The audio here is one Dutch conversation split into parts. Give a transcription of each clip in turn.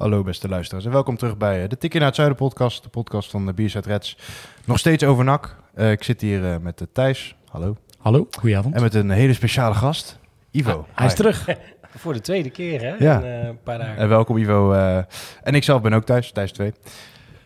Hallo beste luisteraars en welkom terug bij eh, de Tikkie naar het Zuiden podcast. De podcast van de Bierside Reds. Nog steeds over NAC. Eh, ik zit hier eh, met uh, Thijs. Hallo. Hallo, goedenavond. En met een hele speciale gast. Ivo. Hij is terug. Voor de tweede keer, hè? Ja. In eh, een paar dagen. En welkom Ivo. eh, en ik zelf ben ook Thijs. Thijs 2.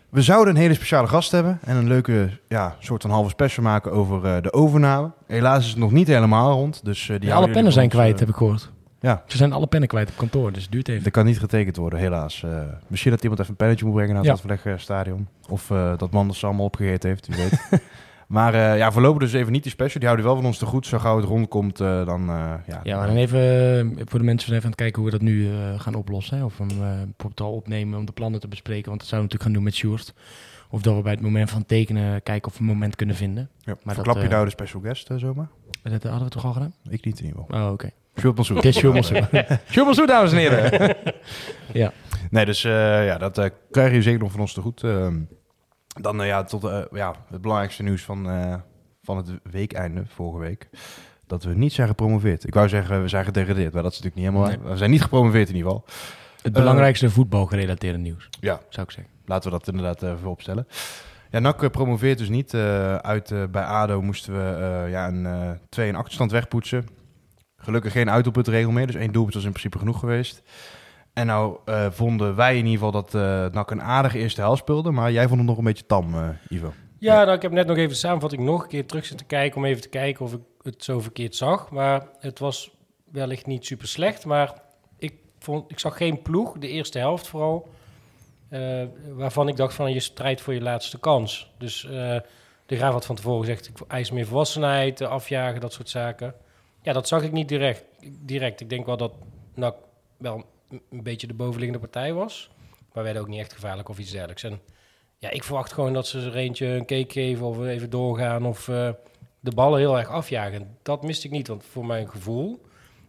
We zouden een hele speciale gast hebben. En een leuke ja, soort van halve special maken over eh, de overname. Helaas is het nog niet helemaal rond. Dus, eh, die alle pennen zijn kwijt, heb ik gehoord. Ja, Ze zijn alle pennen kwijt op kantoor, dus het duurt even. Er kan niet getekend worden, helaas. Eh, misschien dat iemand even een pennetje moet brengen naar het Ja. Adverlegstadion. Of eh, dat Manders ze allemaal opgegeten heeft, wie weet. maar eh, ja, voorlopig dus even niet die special. Die houden wel van ons te goed. Zo gauw het rondkomt, dan ja. Ja, maar dan even voor de mensen even aan het kijken hoe we dat nu gaan oplossen. Hè? Of hem bijvoorbeeld al opnemen om de plannen te bespreken. Want dat zouden we natuurlijk gaan doen met Sjoerd. Of dat we bij het moment van tekenen kijken of we een moment kunnen vinden. ja. Maar Verklap dat, je nou de special guest zomaar? Dat hadden we toch al gedaan? Ik niet in ieder geval. Oh, oké. Sjoerd Mansour. Het is dames en heren. ja. Nee, dus eh, ja, dat eh, krijg je zeker nog van ons te goed. Ehm, dan eh, ja, tot ja, het belangrijkste nieuws van, van het weekeinde, vorige week. Dat we niet zijn gepromoveerd. Ik wou zeggen, we zijn gedegradeerd, maar dat is natuurlijk niet helemaal waar. We zijn niet gepromoveerd in ieder geval. Het belangrijkste voetbalgerelateerde nieuws, Ja, zou ik zeggen. Laten we dat inderdaad even opstellen. Ja, NAC promoveert dus niet. Uit, bij ADO moesten we ja, een eh 2 in achterstand wegpoetsen. Gelukkig geen uitdoelpuntregel meer, dus één doelpunt was in principe genoeg geweest. En nou eh, vonden wij in ieder geval dat eh NAC een aardige eerste helft speelde. Maar jij vond het nog een beetje tam, eh, Ivo. Ja, nou, ik heb net nog even de samenvatting nog een keer terug zitten kijken... om even te kijken of ik het zo verkeerd zag. Maar het was wellicht niet super slecht. Maar ik, vond, ik zag geen ploeg, de eerste helft vooral... eh, waarvan ik dacht van je strijdt voor je laatste kans. Dus eh, de Graaf had van tevoren gezegd... ik eis meer volwassenheid, afjagen, dat soort zaken. Ja, dat zag ik niet direct. direct. Ik denk wel dat NAC wel een- beetje de bovenliggende partij was... Maar werden ook niet echt gevaarlijk of iets dergelijks. En ja, ik verwacht gewoon dat ze er eentje een cake geven of even doorgaan of eh, de ballen heel erg afjagen. Dat miste ik niet, want voor mijn gevoel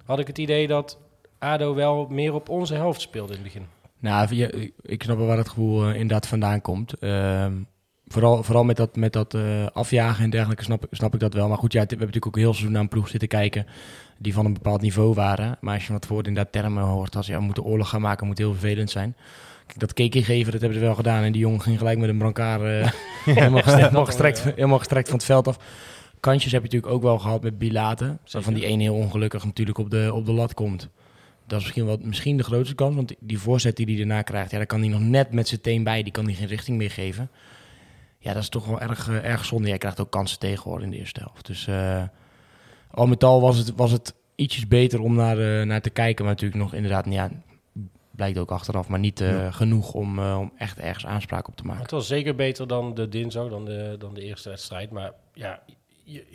had ik het idee dat ADO wel meer op onze helft speelde in het begin. Nou, ik snap wel waar het gevoel eh, inderdaad vandaan komt. Ehm, vooral, vooral met dat, met dat eh, afjagen en dergelijke snap, ik- snap ik dat wel. Maar goed, ja, we hebben natuurlijk ook heel seizoen naar een ploeg zitten kijken die van een bepaald niveau waren. Maar als je wat voor inderdaad termen hoort als ja, we moeten oorlog gaan maken, moet heel vervelend zijn. Kijk, dat keekje geven, dat hebben ze wel gedaan. En die jongen ging gelijk met een brancard eh, helemaal, gestrekt, helemaal, gestrekt, helemaal gestrekt van het veld af. Kantjes heb je natuurlijk ook wel gehad met Bilaten. Waarvan die een heel ongelukkig natuurlijk op de, op de lat komt. Dat is misschien, wel, misschien de grootste kans. Want die voorzet die hij daarna krijgt, ja, daar kan hij nog net met zijn teen bij. Die kan hij geen richting meer geven. Ja, dat is toch wel erg, eh, erg zonde. Jij krijgt ook kansen tegen hoor in de eerste helft. Dus eh, al met al was het, was het ietsjes beter om naar, eh, naar te kijken. Maar natuurlijk nog inderdaad, ja, blijkt ook achteraf. Maar niet genoeg om, om echt ergens aanspraak op te maken. Het was zeker beter dan de dinsdag, dan de, dan de eerste wedstrijd. Maar ja, je-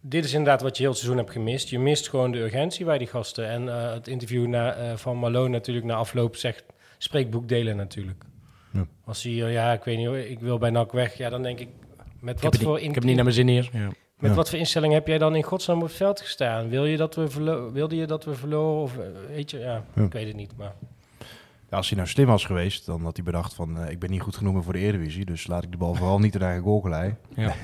dit is inderdaad wat je heel het seizoen hebt gemist. Je mist gewoon de urgentie bij die gasten. En het interview na, van Malone natuurlijk na afloop zegt... spreekboek delen natuurlijk. Ja. Als hij, eh, ja, ik weet niet hoor, ik wil bij NAC weg. Ja, dan denk ik, met Ik heb, wat het voor... niet, in- ik heb niet naar mijn zin hier. Ja. Met Ja. wat voor instelling heb jij dan in godsnaam op het veld gestaan? Wil je dat we verlo- wilde je dat we verloren? Of eh, weet je, ja, Ja. ik weet het niet. Maar Ja, als hij nou slim was geweest, dan had hij bedacht van... eh, ik ben niet goed genoeg meer voor de Eredivisie, dus laat ik de bal vooral niet in eigen goal. Ja.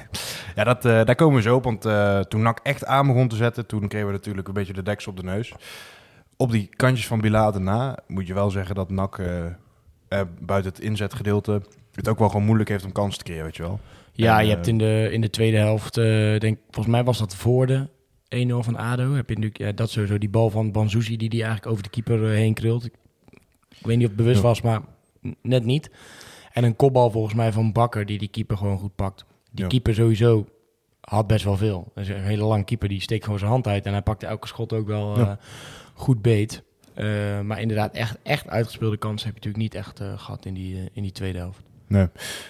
Ja, dat, eh, daar komen we zo op, want eh, toen NAC echt aan begon te zetten... toen kregen we natuurlijk een beetje de deksel op de neus. Op die kantjes van Bilater na moet je wel zeggen dat NAC eh, buiten het inzetgedeelte... het ook wel gewoon moeilijk heeft om kansen te creëren, weet je wel. Ja, En, je eh, hebt in de, in de tweede helft, eh, denk, volgens mij was dat voor de 1-0 van ADO. Heb je natuurlijk, ja, dat sowieso, die bal van Banzuzi die die eigenlijk over de keeper heen krult. Ik, ik weet niet of het bewust Ja. was, maar net niet. En een kopbal volgens mij van Bakker die die keeper gewoon goed pakt. Die Ja. keeper sowieso had best wel veel. Dat is een hele lange keeper, die steekt gewoon zijn hand uit. En hij pakte elke schot ook wel Ja. goed beet. Eh, maar inderdaad, echt, echt uitgespeelde kansen heb je natuurlijk niet echt eh, gehad in die, eh, in die tweede helft. Nee.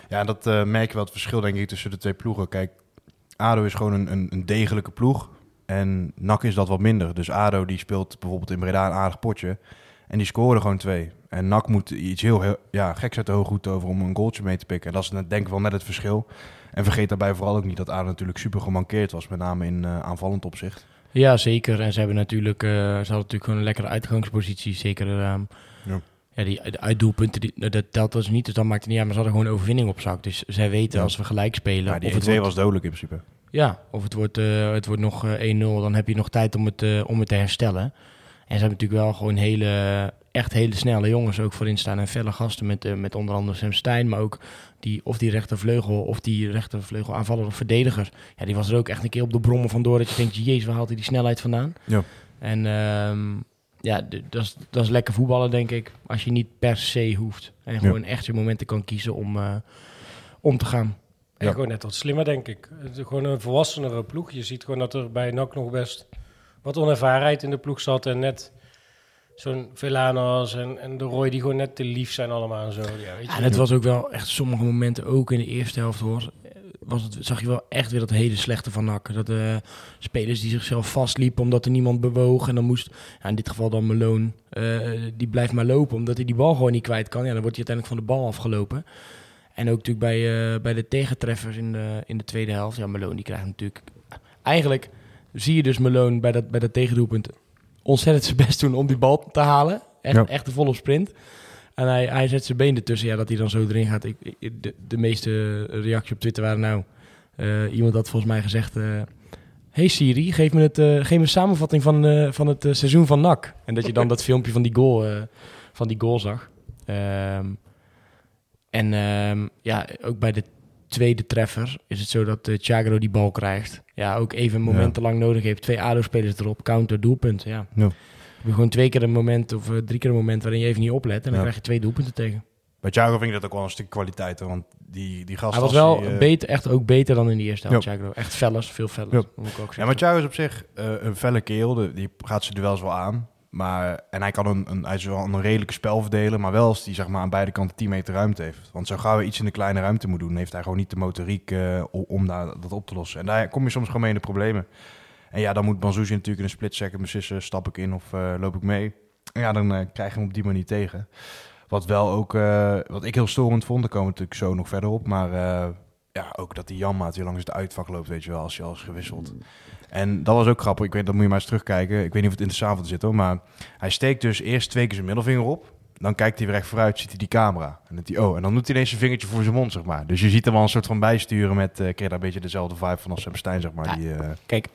Ja, dat merk je wel het verschil denk ik tussen de twee ploegen. Kijk, ADO is gewoon een, een, een degelijke ploeg. En NAC is dat wat minder. Dus ADO die speelt bijvoorbeeld in Breda een aardig potje. En die scoren gewoon twee. En NAC moet iets heel, heel ja, geks uit de hooghoed over om een goaltje mee te pikken. En dat is denk ik wel net het verschil. En vergeet daarbij vooral ook niet dat ADO natuurlijk super gemankeerd was. Met name in aanvallend opzicht. Ja, zeker. En ze hebben natuurlijk, eh, ze hadden natuurlijk gewoon een lekkere uitgangspositie. Zeker ehm, Ja. ja. die de uitdoelpunten, die, nou, dat telt dus niet. Dus dat maakt het niet uit. Maar ze hadden gewoon overwinning op zak. Dus zij weten Ja. als we gelijk spelen. Ja, die of, het 1-2 wordt, was dodelijk in principe. ja, of het wordt, eh, het wordt nog eh, 1-0. Dan heb je nog tijd om het, eh, om het te herstellen. En ze hebben natuurlijk wel gewoon hele, echt hele snelle jongens ook voorin staan. En felle gasten met, eh, met onder andere Sam Stein. Maar ook die, of die rechtervleugel of die rechtervleugel aanvaller of verdediger. Ja, die was er ook echt een keer op de brommen vandoor. Dat je denkt, jezus, waar haalt hij die snelheid vandaan? Ja. En ehm, ja, dat is, dat is lekker voetballen, denk ik. Als je niet per se hoeft. En gewoon echt je momenten kan kiezen om, eh, om te gaan. En Ja. gewoon net wat slimmer, denk ik. Gewoon een volwassenere ploeg. Je ziet gewoon dat er bij NAC nog best wat onervarenheid in de ploeg zat. En net zo'n Velanas en, en de Roy die gewoon net te lief zijn allemaal en zo. Ja, weet je. En het was ook wel echt sommige momenten, ook in de eerste helft hoor, was het, zag je wel echt weer dat hele slechte van NAC. Dat de spelers die zichzelf vastliepen omdat er niemand bewoog. En dan moest, ja, in dit geval dan Malone, eh, die blijft maar lopen omdat hij die bal gewoon niet kwijt kan. Ja, dan wordt hij uiteindelijk van de bal afgelopen. En ook natuurlijk bij, eh, bij de tegentreffers in de, in de tweede helft. Ja, Malone die krijgt natuurlijk... Eigenlijk zie je dus Malone bij dat, bij dat tegendoelpunt ontzettend zijn best doen om die bal te halen. Echt, Ja. echt de volle sprint. En hij, hij zet zijn been ertussen. Ja, dat hij dan zo erin gaat. Ik, ik- de, de meeste reacties op Twitter waren nou... eh, iemand had volgens mij gezegd... eh, hey Siri, geef me, het, eh, geef me een samenvatting van, van het seizoen van NAC. En dat je dan dat filmpje van die goal, van die goal zag. Ehm, en ehm, ja, ook bij de tweede treffer is het zo dat eh Thiago die bal krijgt. Ja, ook even een moment te lang nodig heeft. Twee ADO-spelers erop, counter, doelpunt. Ja. Ja. Heb je gewoon twee keer een moment of eh, drie keer een moment waarin je even niet oplet. En dan Ja. krijg je twee doelpunten tegen. Bij Thiago vind ik dat ook wel een stuk kwaliteit. hoor, Want die, die gast Hij was wel eh, beter, echt ook beter dan in de eerste helft, Ja. Thiago. Echt fellers, veel fellers. Ja. moet ik ook Ja, maar Thiago is op zich eh, een felle kerel. De- die gaat ze duels wel aan. Maar, en hij kan een, een, hij is wel een redelijke spel verdelen. Maar wel als hij zeg maar, aan beide kanten 10 meter ruimte heeft. Want zo gauw hij iets in de kleine ruimte moet doen... heeft hij gewoon niet de motoriek eh, om daar, dat op te lossen. En daar kom je soms gewoon mee in de problemen. En ja, dan moet Banzuzi natuurlijk in een split second beslissen... stap ik in of eh, loop ik mee. En ja, dan eh, krijg je hem op die manier tegen. Wat wel ook... wat ik heel storend vond, daar komen we natuurlijk zo nog verder op. Maar ja, ook dat die Janmaat weer langs het uitvak loopt, weet je wel... als je al is gewisseld. En dat was ook grappig. Ik weet, dat moet je maar eens terugkijken. Ik weet niet of het interessant te zit hoor. Maar hij steekt dus eerst twee keer zijn middelvinger op. Dan kijkt hij weer echt vooruit, ziet hij die camera. En, hij, oh, en dan doet hij ineens zijn vingertje voor zijn mond, zeg maar. Dus je ziet hem wel een soort van bijsturen met... eh kreeg daar een beetje dezelfde vibe van als Sam Stein, zeg maar. Ja. Die, eh, Kijk,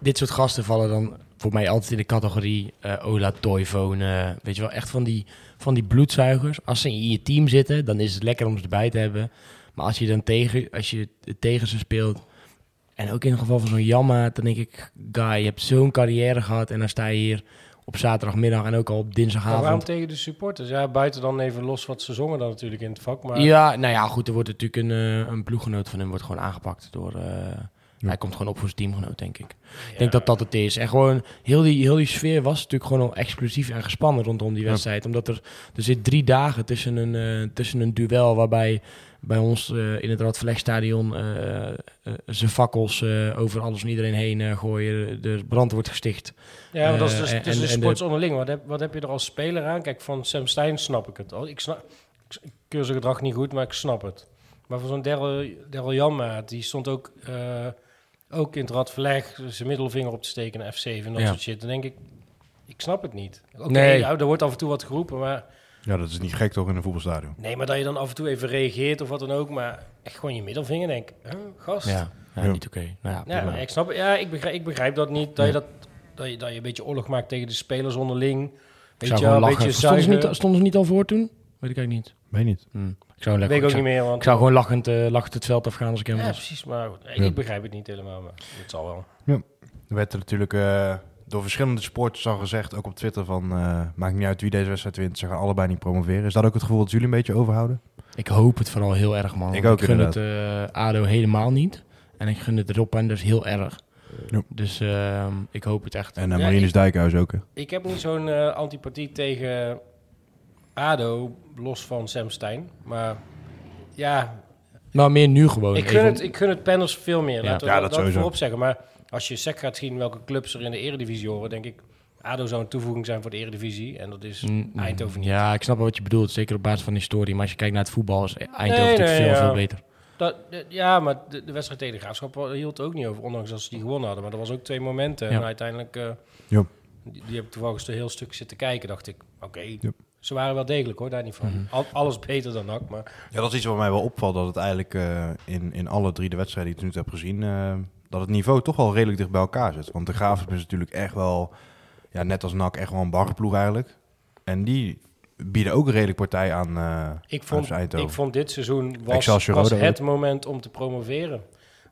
dit soort gasten vallen dan voor mij altijd in de categorie eh, Ola Toivonen. weet je wel, echt van die, van die bloedzuigers. Als ze in je team zitten, dan is het lekker om ze erbij te hebben. Maar als je dan tegen, als je tegen ze speelt... En ook in het geval van zo'n Jamma, dan denk ik... Guy, je hebt zo'n carrière gehad en dan sta je hier op zaterdagmiddag en ook al op Maar dinsdagavond. waarom tegen de supporters? Ja, buiten dan even los wat ze zongen dan natuurlijk in het vak. Maar Ja, nou ja, goed, er wordt natuurlijk een, eh, een ploeggenoot van hem wordt gewoon aangepakt door... eh, Hij komt gewoon op voor zijn teamgenoot, denk ik. Ik denk dat dat het is. En gewoon, heel die, heel die sfeer was natuurlijk gewoon al explosief en gespannen rondom die Ja. wedstrijd. Omdat er, er zit drie dagen tussen een, eh, tussen een duel waarbij bij ons eh, in het Radverlegstadion eh eh, zijn fakkels over alles en iedereen heen gooien. De brand wordt gesticht. Ja, maar dat is dus en de- sports onderling. Wat heb, wat heb je er als speler aan? Kijk, van Sam Stein snap ik het al. Ik, snap, ik keur zijn gedrag niet goed, maar ik snap het. Maar voor zo'n Daryl Janmaat, die stond ook, ook in het radverleg zijn middelvinger op te steken naar F7 en dat Ja. soort shit. Dan denk ik, ik snap het niet. Oké, Nee. nou, er wordt af en toe wat geroepen, maar... ja, dat is niet gek toch in een voetbalstadion. Nee, maar dat je dan af en toe even reageert of wat dan ook. Maar echt gewoon je middelvinger, denk ik. Huh, gast? Ja, ja, Ja. niet oké. Nou ja, Ja, ik snap het. Ja, ik begrijp, ik begrijp dat niet. Dat, je dat, dat, je, dat je een beetje oorlog maakt tegen de spelers onderling. Ik Weet zou je een lachen. beetje Stonden ze, niet, stonden ze niet al voor toen? Weet ik eigenlijk niet. Weet niet. Hm. Ik zou, lekker, Weet ik ook zou- niet meer. Want, ik zou gewoon lachend, eh, lachend het veld afgaan als ik hem Ja, was. precies. Maar goed, ik, Ja. ik begrijp het niet helemaal. Maar het zal wel. Er werd er natuurlijk eh, door verschillende sporters al gezegd, ook op Twitter, van eh, maakt niet uit wie deze wedstrijd wint, ze gaan allebei niet promoveren. Is dat ook het gevoel dat jullie een beetje overhouden? Ik hoop het vooral heel erg, man. Ik ook, Ik gun het eh, ADO helemaal niet. En ik gun het Rob Enders heel erg. Ja. Dus ehm, ik hoop het echt. En uh, Ja, Marinus ik- Dijkhuis ook. Hè? Ik heb niet zo'n eh, antipathie tegen ADO, los van Sam Stein. Maar ja, Nou, meer nu gewoon. ik gun, Even- het, ik gun het Penners veel meer. Ja. Laten we Ja, dat, dat dat sowieso. voorop zeggen. Maar als je sec gaat zien welke clubs er in de eredivisie horen, denk ik... ADO zou een toevoeging zijn voor de Eredivisie. En dat is Mm, Eindhoven niet. Ja, ik snap wel wat je bedoelt. Zeker op basis van de historie. Maar als je kijkt naar het voetbal, is Eindhoven Nee, natuurlijk nee, veel, ja. veel beter. Dat, ja, maar de, de wedstrijd tegen de Graafschap hield ook niet over. Ondanks dat ze die gewonnen hadden. Maar er was ook twee momenten. Ja. En uiteindelijk... eh, Ja. die, die heb ik toevallig een heel stuk zitten kijken. Dacht ik, oké, Ja. ze waren wel degelijk hoor, daar niet van. Mhm. Al- alles beter dan NAC, maar... Ja, dat is iets wat mij wel opvalt. Dat het eigenlijk eh, in, in alle drie de wedstrijden die ik nu heb gezien... eh, dat het niveau toch wel redelijk dicht bij elkaar zit. Want de Graafschap is natuurlijk echt wel... Ja, net als NAC echt wel een barreploeg eigenlijk. En die bieden ook een redelijk partij aan, eh Ik vond, Eindhoven. ik vond dit seizoen was, het moment om te promoveren.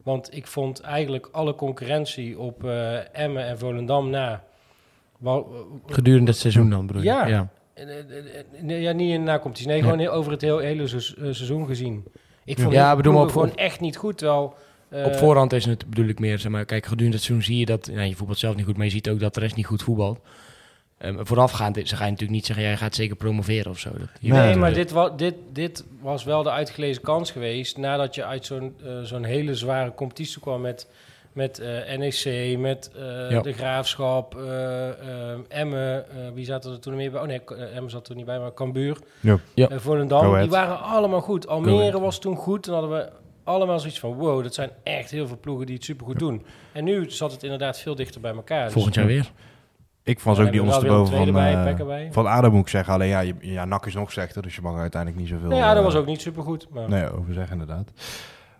Want ik vond eigenlijk alle concurrentie op eh Emmen en Volendam na... Gedurende het seizoen dan, bedoel je? Ja. ja. nee, ja, niet in de nacompetitie. Nee, Ja. gewoon over het heel, hele se- eh, seizoen gezien. Ik vond Ja, bedoel gewoon echt niet goed. Terwijl, eh, Op voorhand is het bedoel ik meer, zeg maar, kijk, gedurende het seizoen zie je dat, nou, je voetbalt zelf niet goed, maar je ziet ook dat de rest niet goed voetbalt. Ehm, voorafgaand is- ze gaan natuurlijk niet zeggen, jij gaat zeker promoveren of zo. Dat, je Nee, maar dit, wa dit, dit was wel de uitgelezen kans geweest. Nadat je uit zo'n eh, zo'n hele zware competitie kwam met, met eh, NEC, met eh, Ja. de Graafschap, eh eh, Emmen. eh, wie zat er toen nog meer bij? Oh nee, eh, Emmen zat er niet bij, maar Cambuur. Ja. Ja. Eh, Volendam. Die waren allemaal goed. Go Almere was toen goed. Toen hadden we allemaal zoiets van... Wow, dat zijn echt heel veel ploegen die het supergoed doen. En nu zat het inderdaad veel dichter bij elkaar. Dus- Volgend jaar weer. Ik vond Dan ook die ondersteboven van, bij, eh, van ADO moet ik zeggen. Alleen ja, je, ja, NAC is nog slechter, dus je mag er uiteindelijk niet zoveel... Nou ja, dat eh, was ook niet supergoed. Maar... Nee, over zeggen inderdaad.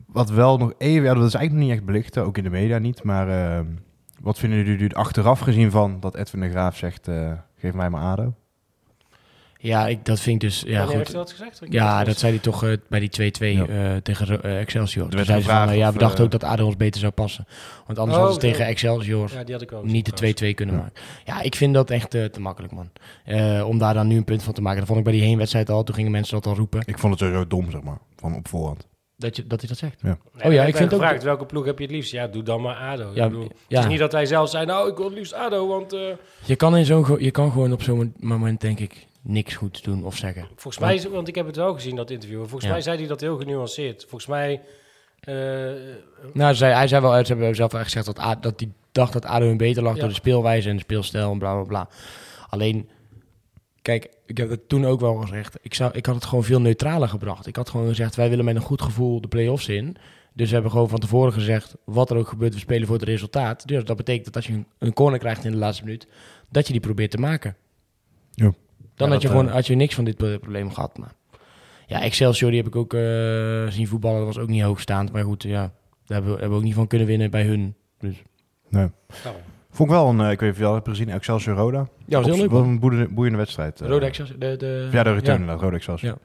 Wat wel nog even, ja, dat is eigenlijk nog niet echt belichten, ook in de media niet. Maar eh, wat vinden jullie er achteraf gezien van dat Edwin de Graaf zegt, eh, geef mij maar ADO? Ja, ik, dat vind ik dus, ja Wanneer goed. dat gezegd? Ja, dat het zei hij toch eh, bij die 2-2 Ja. eh, tegen eh, Excelsior. Toen zei van, ja, we dachten ook dat ADO ons beter zou passen. Want anders Oh, hadden ze tegen. Excelsior niet. Ja, die had ik ook niet de 2-2 kunnen maken. Ja, ik vind dat echt eh, te makkelijk, man. Eh, om daar dan nu een punt van te maken. Dat vond ik bij die heenwedstrijd al. Toen gingen mensen dat al roepen. Ik vond het sowieso dom, zeg maar, van op voorhand. Dat, je, dat hij dat zegt. Nee, Oh ja, ik ik vind ook- gevraagd, welke ploeg heb je het liefst? Ja, doe dan maar ADO. Ja, ik bedoel, Het ja. is niet dat hij zelf zei, nou, ik wil het liefst ADO, want... eh, Je, kan in zo'n, je kan gewoon op zo'n moment, denk ik, niks goeds doen of zeggen. volgens mij, is- want ik heb het wel gezien, dat interview. Volgens Ja. mij zei hij dat heel genuanceerd. Volgens mij... eh, Nou, zei, hij zei wel, ze hebben zelf wel echt gezegd dat, A- dat hij dacht dat ADO hem beter lag Ja. door de speelwijze en de speelstijl en bla bla bla. Alleen, kijk, ik heb het toen ook wel gezegd. Ik, zou, ik had het gewoon veel neutraler gebracht. Ik had gewoon gezegd, wij willen met een goed gevoel de play-offs in. Dus we hebben gewoon van tevoren gezegd, wat er ook gebeurt, we spelen voor het resultaat. Dus dat betekent dat als je een, een corner krijgt in de laatste minuut, dat je die probeert te maken. Ja. Dan Ja, had je gewoon eh, had je niks van dit pro- probleem gehad. Maar ja, Excelsior die heb ik ook eh, zien voetballen. Dat was ook niet hoogstaand. Maar goed, ja, daar hebben we, hebben we ook niet van kunnen winnen bij hun. Dus Nee. nou, Vond ik wel een, eh, ik weet niet of je dat hebt gezien, Excelsior Roda. ja, was heel Op- leuk. Wel een boeiende, boeiende wedstrijd. Rode Excelsior. De, de, Ja, de return Ja. inderdaad, Roda Excelsior.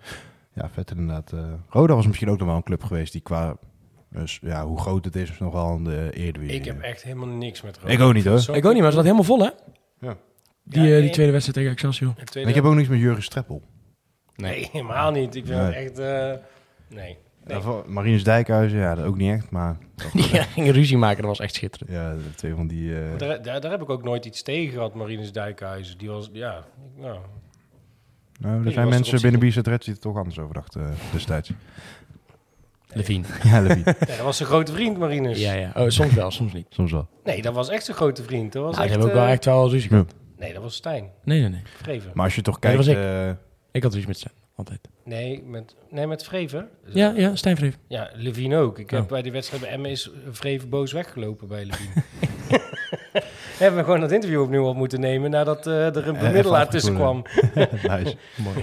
Ja. Ja. vet inderdaad. eh Roda was misschien ook nog wel een club geweest die qua, dus, ja, hoe groot het is, nog wel in de Eredivisie. ik heb echt helemaal niks met Roda. Ik ook niet, hoor. Ik ook niet, maar ze zat helemaal vol, hè? Ja. Die, Ja, eh, die tweede wedstrijd tegen Excelsior. Het tweede- Ik heb ook niks met Jurgen Streppel. Nee, helemaal niet. Ik vind Nee. het echt... eh, nee. Nee. Ja, Marinus Dijkhuizen, ja, dat ook niet echt, maar Die gingen ruzie maken, dat was echt schitterend. ja, de twee van die... eh, Daar, daar, daar heb ik ook nooit iets tegen gehad, Marinus Dijkhuizen. Die was, ja, nou, nou, er zijn mensen binnen Bizet Red die er toch anders over dachten eh, destijds. Levine. ja, Levie. nee, dat was zijn grote vriend, Marinus. Ja, ja. Oh, soms wel, soms niet. Soms wel. Nee, dat was echt zijn grote vriend. Dat was Nou, die echt, hebben ook wel eh, echt wel ruzie Ja. gehad. Nee, dat was Stijn. Nee, nee, nee. Vreven. Maar als je toch Nee, kijkt... dat was eh, Ik had ruzie met Stijn, altijd. Nee, met, nee, met Vreven. Ja, ja, Stijn Vreef. Ja, Levine ook. Ik heb Oh. bij die wedstrijd bij Emmen is Vreven boos weggelopen bij Levine. hebben we gewoon dat interview opnieuw op moeten nemen nadat eh, er een Eh, bemiddelaar even tussen kwam. nice. Mooi.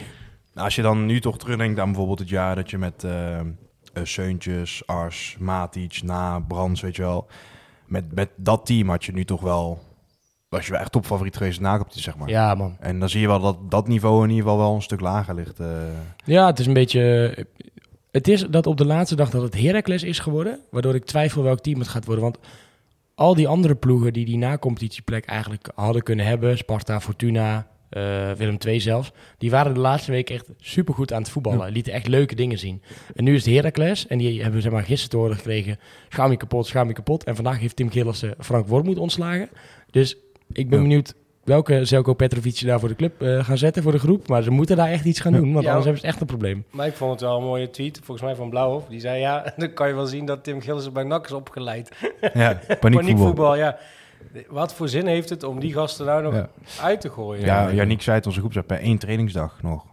Nou, als je dan nu toch terugdenkt aan bijvoorbeeld het jaar dat je met eh eh, Seuntjes, Ars, Matic, Na, Brands, weet je wel. Met, met dat team had je nu toch wel... Was je wel echt topfavoriet geweest na zeg maar. Ja, man. En dan zie je wel dat dat niveau in ieder geval wel een stuk lager ligt. eh. Ja, het is een beetje... Het is dat op de laatste dag dat het Heracles is geworden, waardoor ik twijfel welk team het gaat worden. Want al die andere ploegen die die na-competitieplek eigenlijk hadden kunnen hebben, Sparta, Fortuna, eh, Willem II zelfs, die waren de laatste week echt supergoed aan het voetballen. Lieten echt leuke dingen zien. En nu is het Heracles en die hebben zeg maar gisteren te horen gekregen, schaam je kapot, schaam je kapot. En vandaag heeft Tim Gillissen Frank Wormoed ontslagen. Dus ik ben Ja. benieuwd welke Zelko Petrovic daar voor de club eh, gaan zetten, voor de groep. Maar ze moeten daar echt iets gaan doen, want Ja. anders hebben ze echt een probleem. Maar ik vond het wel een mooie tweet, volgens mij van Blauwhof. Die zei, ja, dan kan je wel zien dat Tim Gillissen bij NAC is opgeleid. Ja, paniekvoetbal. Paniekvoetbal, ja. Wat voor zin heeft het om die gasten nou nog Ja. uit te gooien? Ja, Yannick zei het onze groep, per één trainingsdag nog.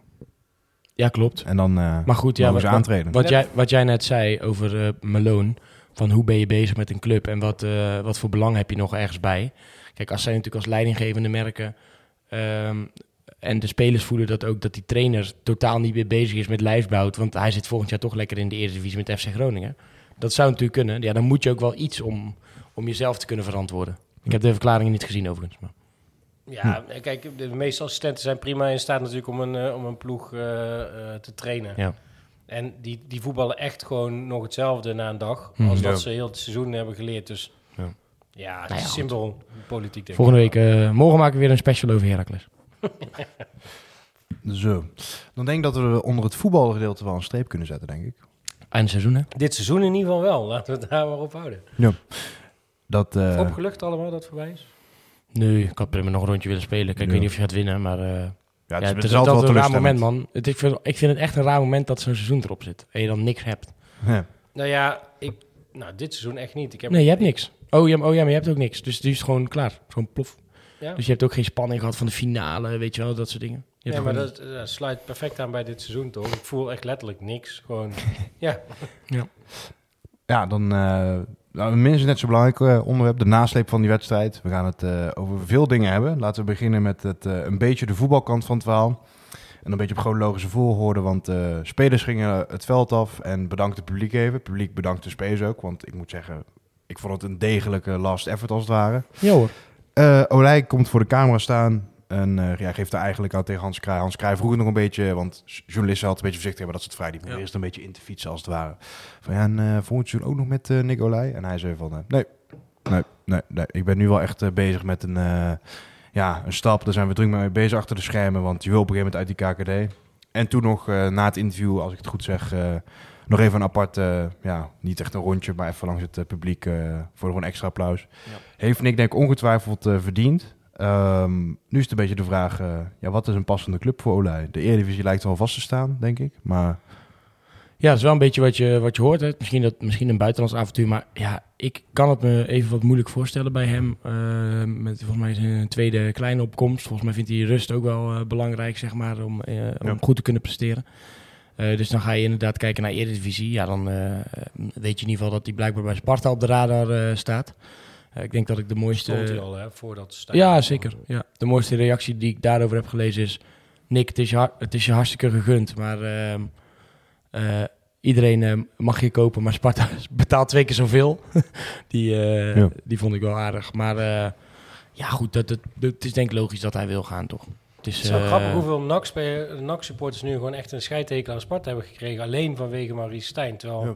Ja, klopt. En dan eh Maar goed, ja, mogen ze wat, aantreden. wat, jij, wat jij net zei over eh Malone, van hoe ben je bezig met een club en wat, eh, wat voor belang heb je nog ergens bij? Kijk, als zij natuurlijk als leidinggevende merken ehm, en de spelers voelen dat ook, dat die trainer totaal niet meer bezig is met lijfsbouw, want hij zit volgend jaar toch lekker in de Eredivisie met FC Groningen. Dat zou natuurlijk kunnen. Ja, dan moet je ook wel iets om, om jezelf te kunnen verantwoorden. Ik heb de verklaringen niet gezien overigens. Maar. Ja, kijk, de meeste assistenten zijn prima in staat natuurlijk om een, eh, om een ploeg eh, eh, te trainen. Ja. En die, die voetballen echt gewoon nog hetzelfde na een dag Mhm. als dat ze heel het seizoen hebben geleerd. Dus Ja. ja, het Nou ja, is simpel politiek. Denk Volgende week, eh, morgen maken we weer een special over Heracles. Zo. Dan denk ik dat we onder het voetbalgedeelte wel een streep kunnen zetten, denk ik. Einde seizoen, hè? Dit seizoen in ieder geval wel. Laten we het daar maar op houden. Dat, eh, Opgelucht allemaal dat het voorbij is. Nee, ik had prima nog een rondje willen spelen. Kijk, ik Ja. weet niet of je gaat winnen, maar... eh, ja, ja, het is, het het is is altijd wel een raar moment, man. Het, ik, vind, ik vind het echt een raar moment dat zo'n seizoen erop zit. En je dan niks hebt. Ja. Nou ja, ik, nou, dit seizoen echt niet. Ik heb, Nee, je hebt niks. Oh ja, oh ja, maar je hebt ook niks. Dus die is gewoon klaar. Gewoon plof. Ja. Dus je hebt ook geen spanning gehad van de finale, weet je wel, dat soort dingen. Je hebt maar gewoon- dat, dat sluit perfect aan bij dit seizoen, toch? Ik voel echt letterlijk niks. Gewoon, ja. Ja, dan eh nou, minstens net zo belangrijk eh, onderwerp, de nasleep van die wedstrijd. We gaan het eh, over veel dingen hebben. Laten we beginnen met het, eh, een beetje de voetbalkant van het verhaal. En een beetje op chronologische volgorde, want eh spelers gingen het veld af en bedankt het publiek even. Het publiek bedankt de spelers ook, want ik moet zeggen, ik vond het een degelijke last effort als het ware. Ja hoor. Eh Olij komt voor de camera staan en eh, ja, geeft er eigenlijk aan tegen Hans Kraaij. Hans Kraaij vroeg het nog een beetje, want journalisten hadden een beetje voorzichtig hebben dat ze het vrij niet meer Ja. eerst een beetje in te fietsen als het ware. Van ja, en uh, volgend seizoen ook nog met eh, Nick Olij? En hij zei van, nee, nee, nee, nee, ik ben nu wel echt eh, bezig met een, eh, ja, een stap. Daar zijn we druk mee bezig achter de schermen, want je wil op een gegeven moment uit die KKD. En toen nog eh, na het interview, als ik het goed zeg, eh, nog even een apart, eh, ja, niet echt een rondje, maar even langs het eh, publiek eh, voor een extra applaus. Heeft Nick denk ik ongetwijfeld verdiend. Ehm, nu is het een beetje de vraag, ja, wat is een passende club voor Olij? De Eredivisie lijkt wel vast te staan, denk ik. Maar Ja, dat is wel een beetje wat je, wat je hoort. Hè. Misschien, dat, misschien een buitenlands avontuur. Maar ja, ik kan het me even wat moeilijk voorstellen bij hem. Eh, met volgens mij zijn tweede kleine opkomst. Volgens mij vindt hij rust ook wel belangrijk, zeg maar, om, om Ja. goed te kunnen presteren. Eh, dus dan ga je inderdaad kijken naar Eredivisie. Ja, dan eh, weet je in ieder geval dat hij blijkbaar bij Sparta op de radar eh, staat. Eh, ik denk dat ik de mooiste... Stond hij al, hè, voordat Ja, zeker. Ja. De mooiste reactie die ik daarover heb gelezen is... Nick, het is je, har- het is je hartstikke gegund, maar ehm, eh, iedereen mag je kopen, maar Sparta betaalt twee keer zoveel. die, eh, Ja. die vond ik wel aardig. Maar eh, ja, goed, dat, dat, dat- het is denk ik logisch dat hij wil gaan, toch? Het is, Het is wel eh, grappig hoeveel NAC-supporters nu gewoon echt een scheidtekel aan Sparta hebben gekregen. Alleen vanwege Maurice Stijn. Terwijl Ja.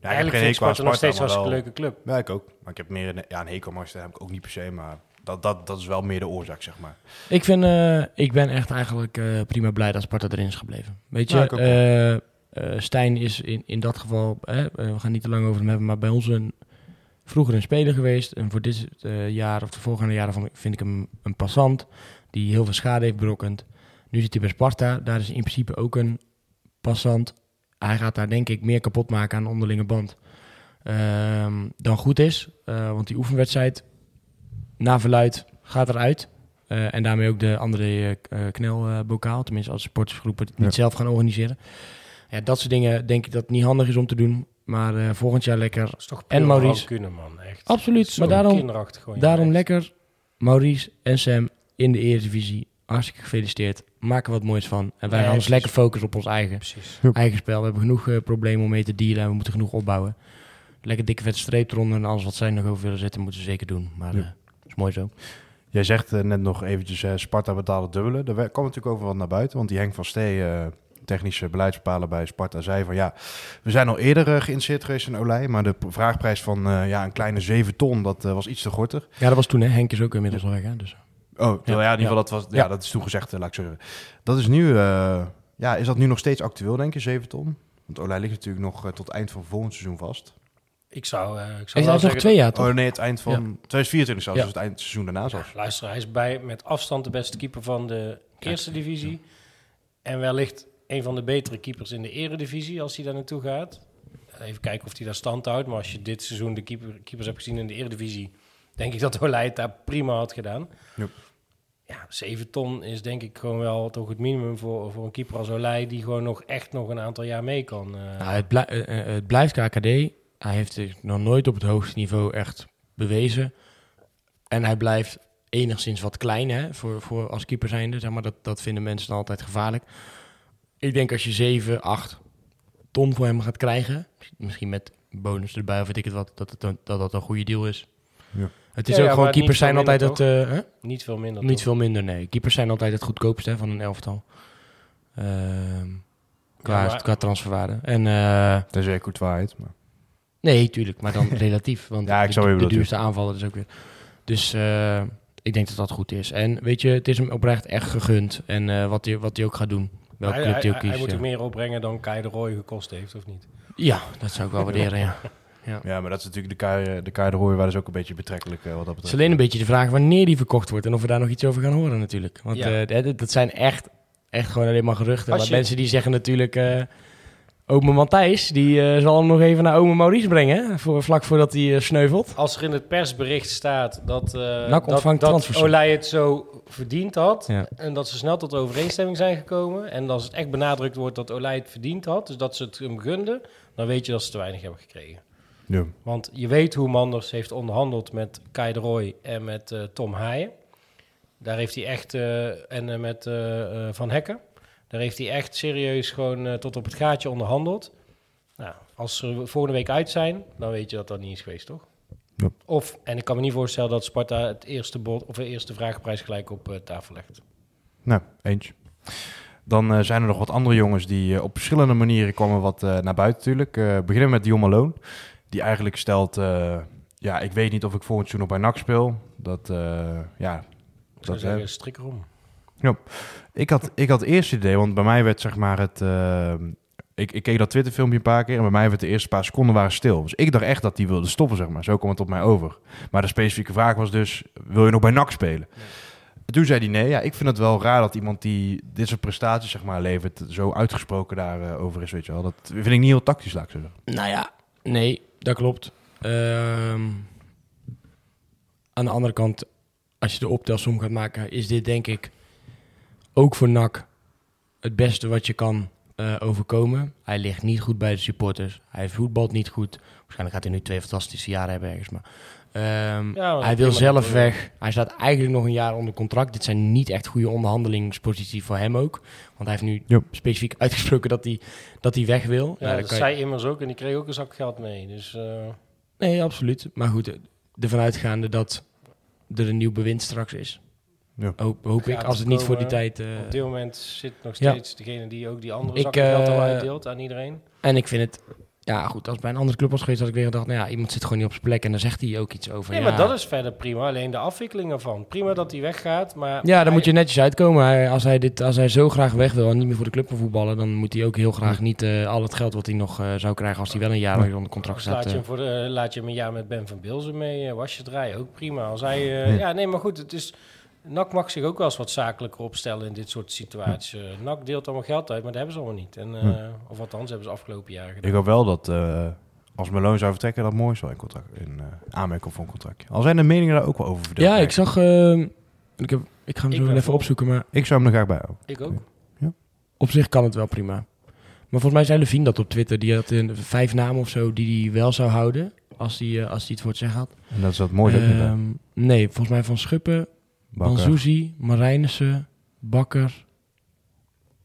Ja, eigenlijk vind ik Sparta nog steeds een hartstikke leuke club. Ja, ik ook. Maar ik heb meer een, ja, een hekel aan Marseille heb ik ook niet per se, maar dat, dat, dat is wel meer de oorzaak, zeg maar. Ik, vind, eh, ik ben echt eigenlijk eh, prima blij dat Sparta erin is gebleven. Weet je, Ja, ik ook wel. eh, eh, Stijn is in, in dat geval, hè, eh, we gaan niet te lang over hem hebben, maar bij ons een, vroeger een speler geweest. En voor dit eh, jaar of de volgende jaren van- vind ik hem een passant die heel veel schade heeft berokkend. Nu zit hij bij Sparta, daar is in principe ook een passant. Hij gaat daar denk ik meer kapot maken aan de onderlinge band ehm, dan goed is. Eh, want die oefenwedstrijd, na verluid, gaat eruit. Eh, en daarmee ook de andere eh, knelbokaal. Tenminste, als supportersgroepen het niet Ja. zelf gaan organiseren. Ja, dat soort dingen denk ik dat het niet handig is om te doen. Maar eh, volgend jaar lekker. Dat is toch En Maurice. kunnen, man. Echt. Absoluut. Zo Maar daarom, daarom echt. lekker Maurice en Sam in de Eredivisie. Hartstikke gefeliciteerd. Maak er wat moois van. En wij gaan ons lekker focussen op ons eigen, Precies. eigen spel. We hebben genoeg eh, problemen om mee te dealen. En we moeten genoeg opbouwen. Lekker dikke vette streep eronder. En alles wat zij nog over willen zetten, moeten ze zeker doen. Maar Ja. eh, is mooi zo. Jij zegt eh, net nog eventjes, Sparta betaalt het dubbele. Daar kwam natuurlijk over wat naar buiten, want die Henk van Stee, eh, technische beleidsbepaler bij Sparta, zei van ja, we zijn al eerder geïnteresseerd geweest in Olij, maar de vraagprijs van eh, ja, een kleine 7 ton, dat was iets te gortig. Ja, dat was toen. Hè. Henk is ook inmiddels al weg. Hè? Dus. Oh, ja, in ieder ja. geval, dat, was, ja. Ja. dat is toen gezegd, eh, laat ik zo zeggen. Dat is nu, eh, ja, is dat nu nog steeds actueel, denk je, 7 ton? Want Olij ligt natuurlijk nog eh, tot het eind van volgend seizoen vast. Ik zou, eh, ik zou Hij is wel nog zeggen... twee jaar, toch? Oh nee, het eind van Ja. 2024 zelfs, Ja. dus het eind seizoen daarna zelfs. Ja, luister, hij is bij met afstand de beste keeper van de eerste divisie. En wellicht een van de betere keepers in de eredivisie als hij daar naartoe gaat. Even kijken of hij daar stand houdt. Maar als je dit seizoen de keeper, keepers hebt gezien in de eredivisie... denk ik dat Olij het daar prima had gedaan. Ja. Ja, 7 ton is denk ik gewoon wel toch het minimum voor, voor een keeper als Olij... die gewoon nog echt nog een aantal jaar mee kan. eh. Nou, het, blij- eh, eh, het blijft KKD. Hij heeft zich nog nooit op het hoogste niveau echt bewezen. En hij blijft enigszins wat klein hè, voor, voor als keeper zijnde. Zeg maar, dat, dat vinden mensen dan altijd gevaarlijk. Ik denk als je 7, 8 ton voor hem gaat krijgen... misschien met bonus erbij of weet ik het wat... dat het een- dat, dat een goede deal is. Ja. Het is Ja, ook ja, gewoon, keepers zijn altijd het... eh? Niet veel minder. Niet toch? veel minder, nee. Keepers zijn altijd het goedkoopste hè, van een elftal. Ehm, qua, Ja, maar- qua transferwaarde. En... eh, Tenzij je goed waarheid. Maar... Nee, tuurlijk, maar dan relatief. Want Ja, ik de, zou je de bedoelen, duurste aanvaller is ook weer. Dus eh, ik denk dat dat goed is. En weet je, het is hem oprecht echt gegund. En eh, wat hij wat hij ook gaat doen. Welke hij, club hij, hij ook hij kiest. moet ja. er meer opbrengen dan Kai de Roy gekost heeft, of niet? Ja, dat zou ik wel waarderen, ja. Ja, maar dat is natuurlijk de Kai de Roy, waar is ook een beetje betrekkelijk eh, wat dat Het betreft. is alleen een beetje de vraag wanneer die verkocht wordt. En of we daar nog iets over gaan horen natuurlijk. Want Ja. eh, dat- zijn echt, echt gewoon alleen maar geruchten. Je- mensen die zeggen natuurlijk... eh Ome Matthijs, die eh, zal hem nog even naar Ome Maurice brengen. Voor, vlak voordat hij eh, sneuvelt. Als er in het persbericht staat dat, eh NAC dat, ontvangt dat transfersom. Olij het zo verdiend had... Ja. en dat ze snel tot overeenstemming zijn gekomen... en als het echt benadrukt wordt dat Olij het verdiend had... dus dat ze het hem gunden... dan weet je dat ze te weinig hebben gekregen. Ja. Want je weet hoe Manders heeft onderhandeld met Kai de Roy en met eh, Tom Haaien. Daar heeft hij echt, eh, en eh, met Van Hekken. Daar heeft hij echt serieus gewoon tot op het gaatje onderhandeld. Nou, als ze volgende week uit zijn, dan weet je dat dat niet is geweest, toch? Ja. Of, en ik kan me niet voorstellen dat Sparta het eerste bod of de eerste vraagprijs gelijk op tafel legt. Nou, eentje. Dan zijn er nog wat andere jongens die op verschillende manieren komen wat naar buiten natuurlijk. Beginnen met Dion Malone. Die eigenlijk stelt, eh, ja, ik weet niet of ik volgend seizoen nog bij NAC speel. Dat, eh, ja, Ik zou Dat, zeggen, hè? strik erom. ik had, ik had eerst het idee, want bij mij werd zeg maar het... eh, ik, ik keek dat Twitter-filmpje een paar keer en bij mij werd de eerste paar seconden waren stil. Dus ik dacht echt dat hij wilde stoppen, zeg maar. Zo kwam het op mij over. Maar de specifieke vraag was dus, wil je nog bij NAC spelen? En toen zei hij nee. Ja, ik vind het wel raar dat iemand die dit soort prestaties zeg maar levert, zo uitgesproken daarover is, weet je wel. Dat vind ik niet heel tactisch, laat ik zo zeggen. Nou ja, nee, dat klopt. Ehm, aan de andere kant, als je de optelsom gaat maken, is dit denk ik ook voor NAC het beste wat je kan eh, overkomen. Hij ligt niet goed bij de supporters. Hij voetbalt niet goed. Waarschijnlijk gaat hij nu twee fantastische jaren hebben ergens. Maar, ehm, Ja, hij wil zelf weg. Hij staat eigenlijk nog een jaar onder contract. Dit zijn niet echt goede onderhandelingsposities voor hem ook. Want hij heeft nu specifiek uitgesproken dat hij, dat hij weg wil. Ja, Nou, dat je- zei immers ook en die kreeg ook een zak geld mee. Dus eh, Nee, absoluut. Maar goed, ervan uitgaande dat er een nieuw bewind straks is. Ja. Hoop, hoop ik, als het niet voor die tijd... eh, op dit moment zit nog ja. steeds degene die ook die andere zakken geld al eh, uitdeelt aan iedereen. en ik vind het... Ja, goed, als het bij een andere club was geweest, had ik weer gedacht... Nou ja, iemand zit gewoon niet op zijn plek en dan zegt hij ook iets over. Nee, ja, maar dat is verder prima. Alleen de afwikkeling ervan. Prima dat hij weggaat, maar... Ja, dan hij- moet je netjes uitkomen. Hij, als, hij dit, als hij zo graag weg wil en niet meer voor de club wil voetballen... dan moet hij ook heel graag niet eh, al het geld wat hij nog eh, zou krijgen... als hij wel een jaar onder contract staat. laat, je eh. hem voor de, laat je hem een jaar met Ben van Bilzen mee, was je draaien, ook prima. Als hij, ja. nee, maar goed, het is... NAC mag zich ook wel eens wat zakelijker opstellen in dit soort situaties. Eh, NAC deelt allemaal geld uit, maar dat hebben ze allemaal niet. En, eh, Of althans, hebben ze afgelopen jaren gedaan. Ik hoop wel dat eh, als Malone zou vertrekken, dat mooi is wel in, contract, in uh, aanmerking voor een contractje. Al zijn de meningen daar ook wel over verdeeld. ja, ik zag... ik, heb, ik ga hem zo even opzoeken, maar... Ik zou hem er graag bij houden. Ik ook. Op zich kan het wel prima. Maar volgens mij zei Levine dat op Twitter. Die had een, vijf namen of zo die hij wel zou houden. Als hij, als hij het voor het zeggen had. En dat is dat mooi. Ehm, nee, volgens mij Van Schuppen, Banzuzi, Marijnissen, Bakker,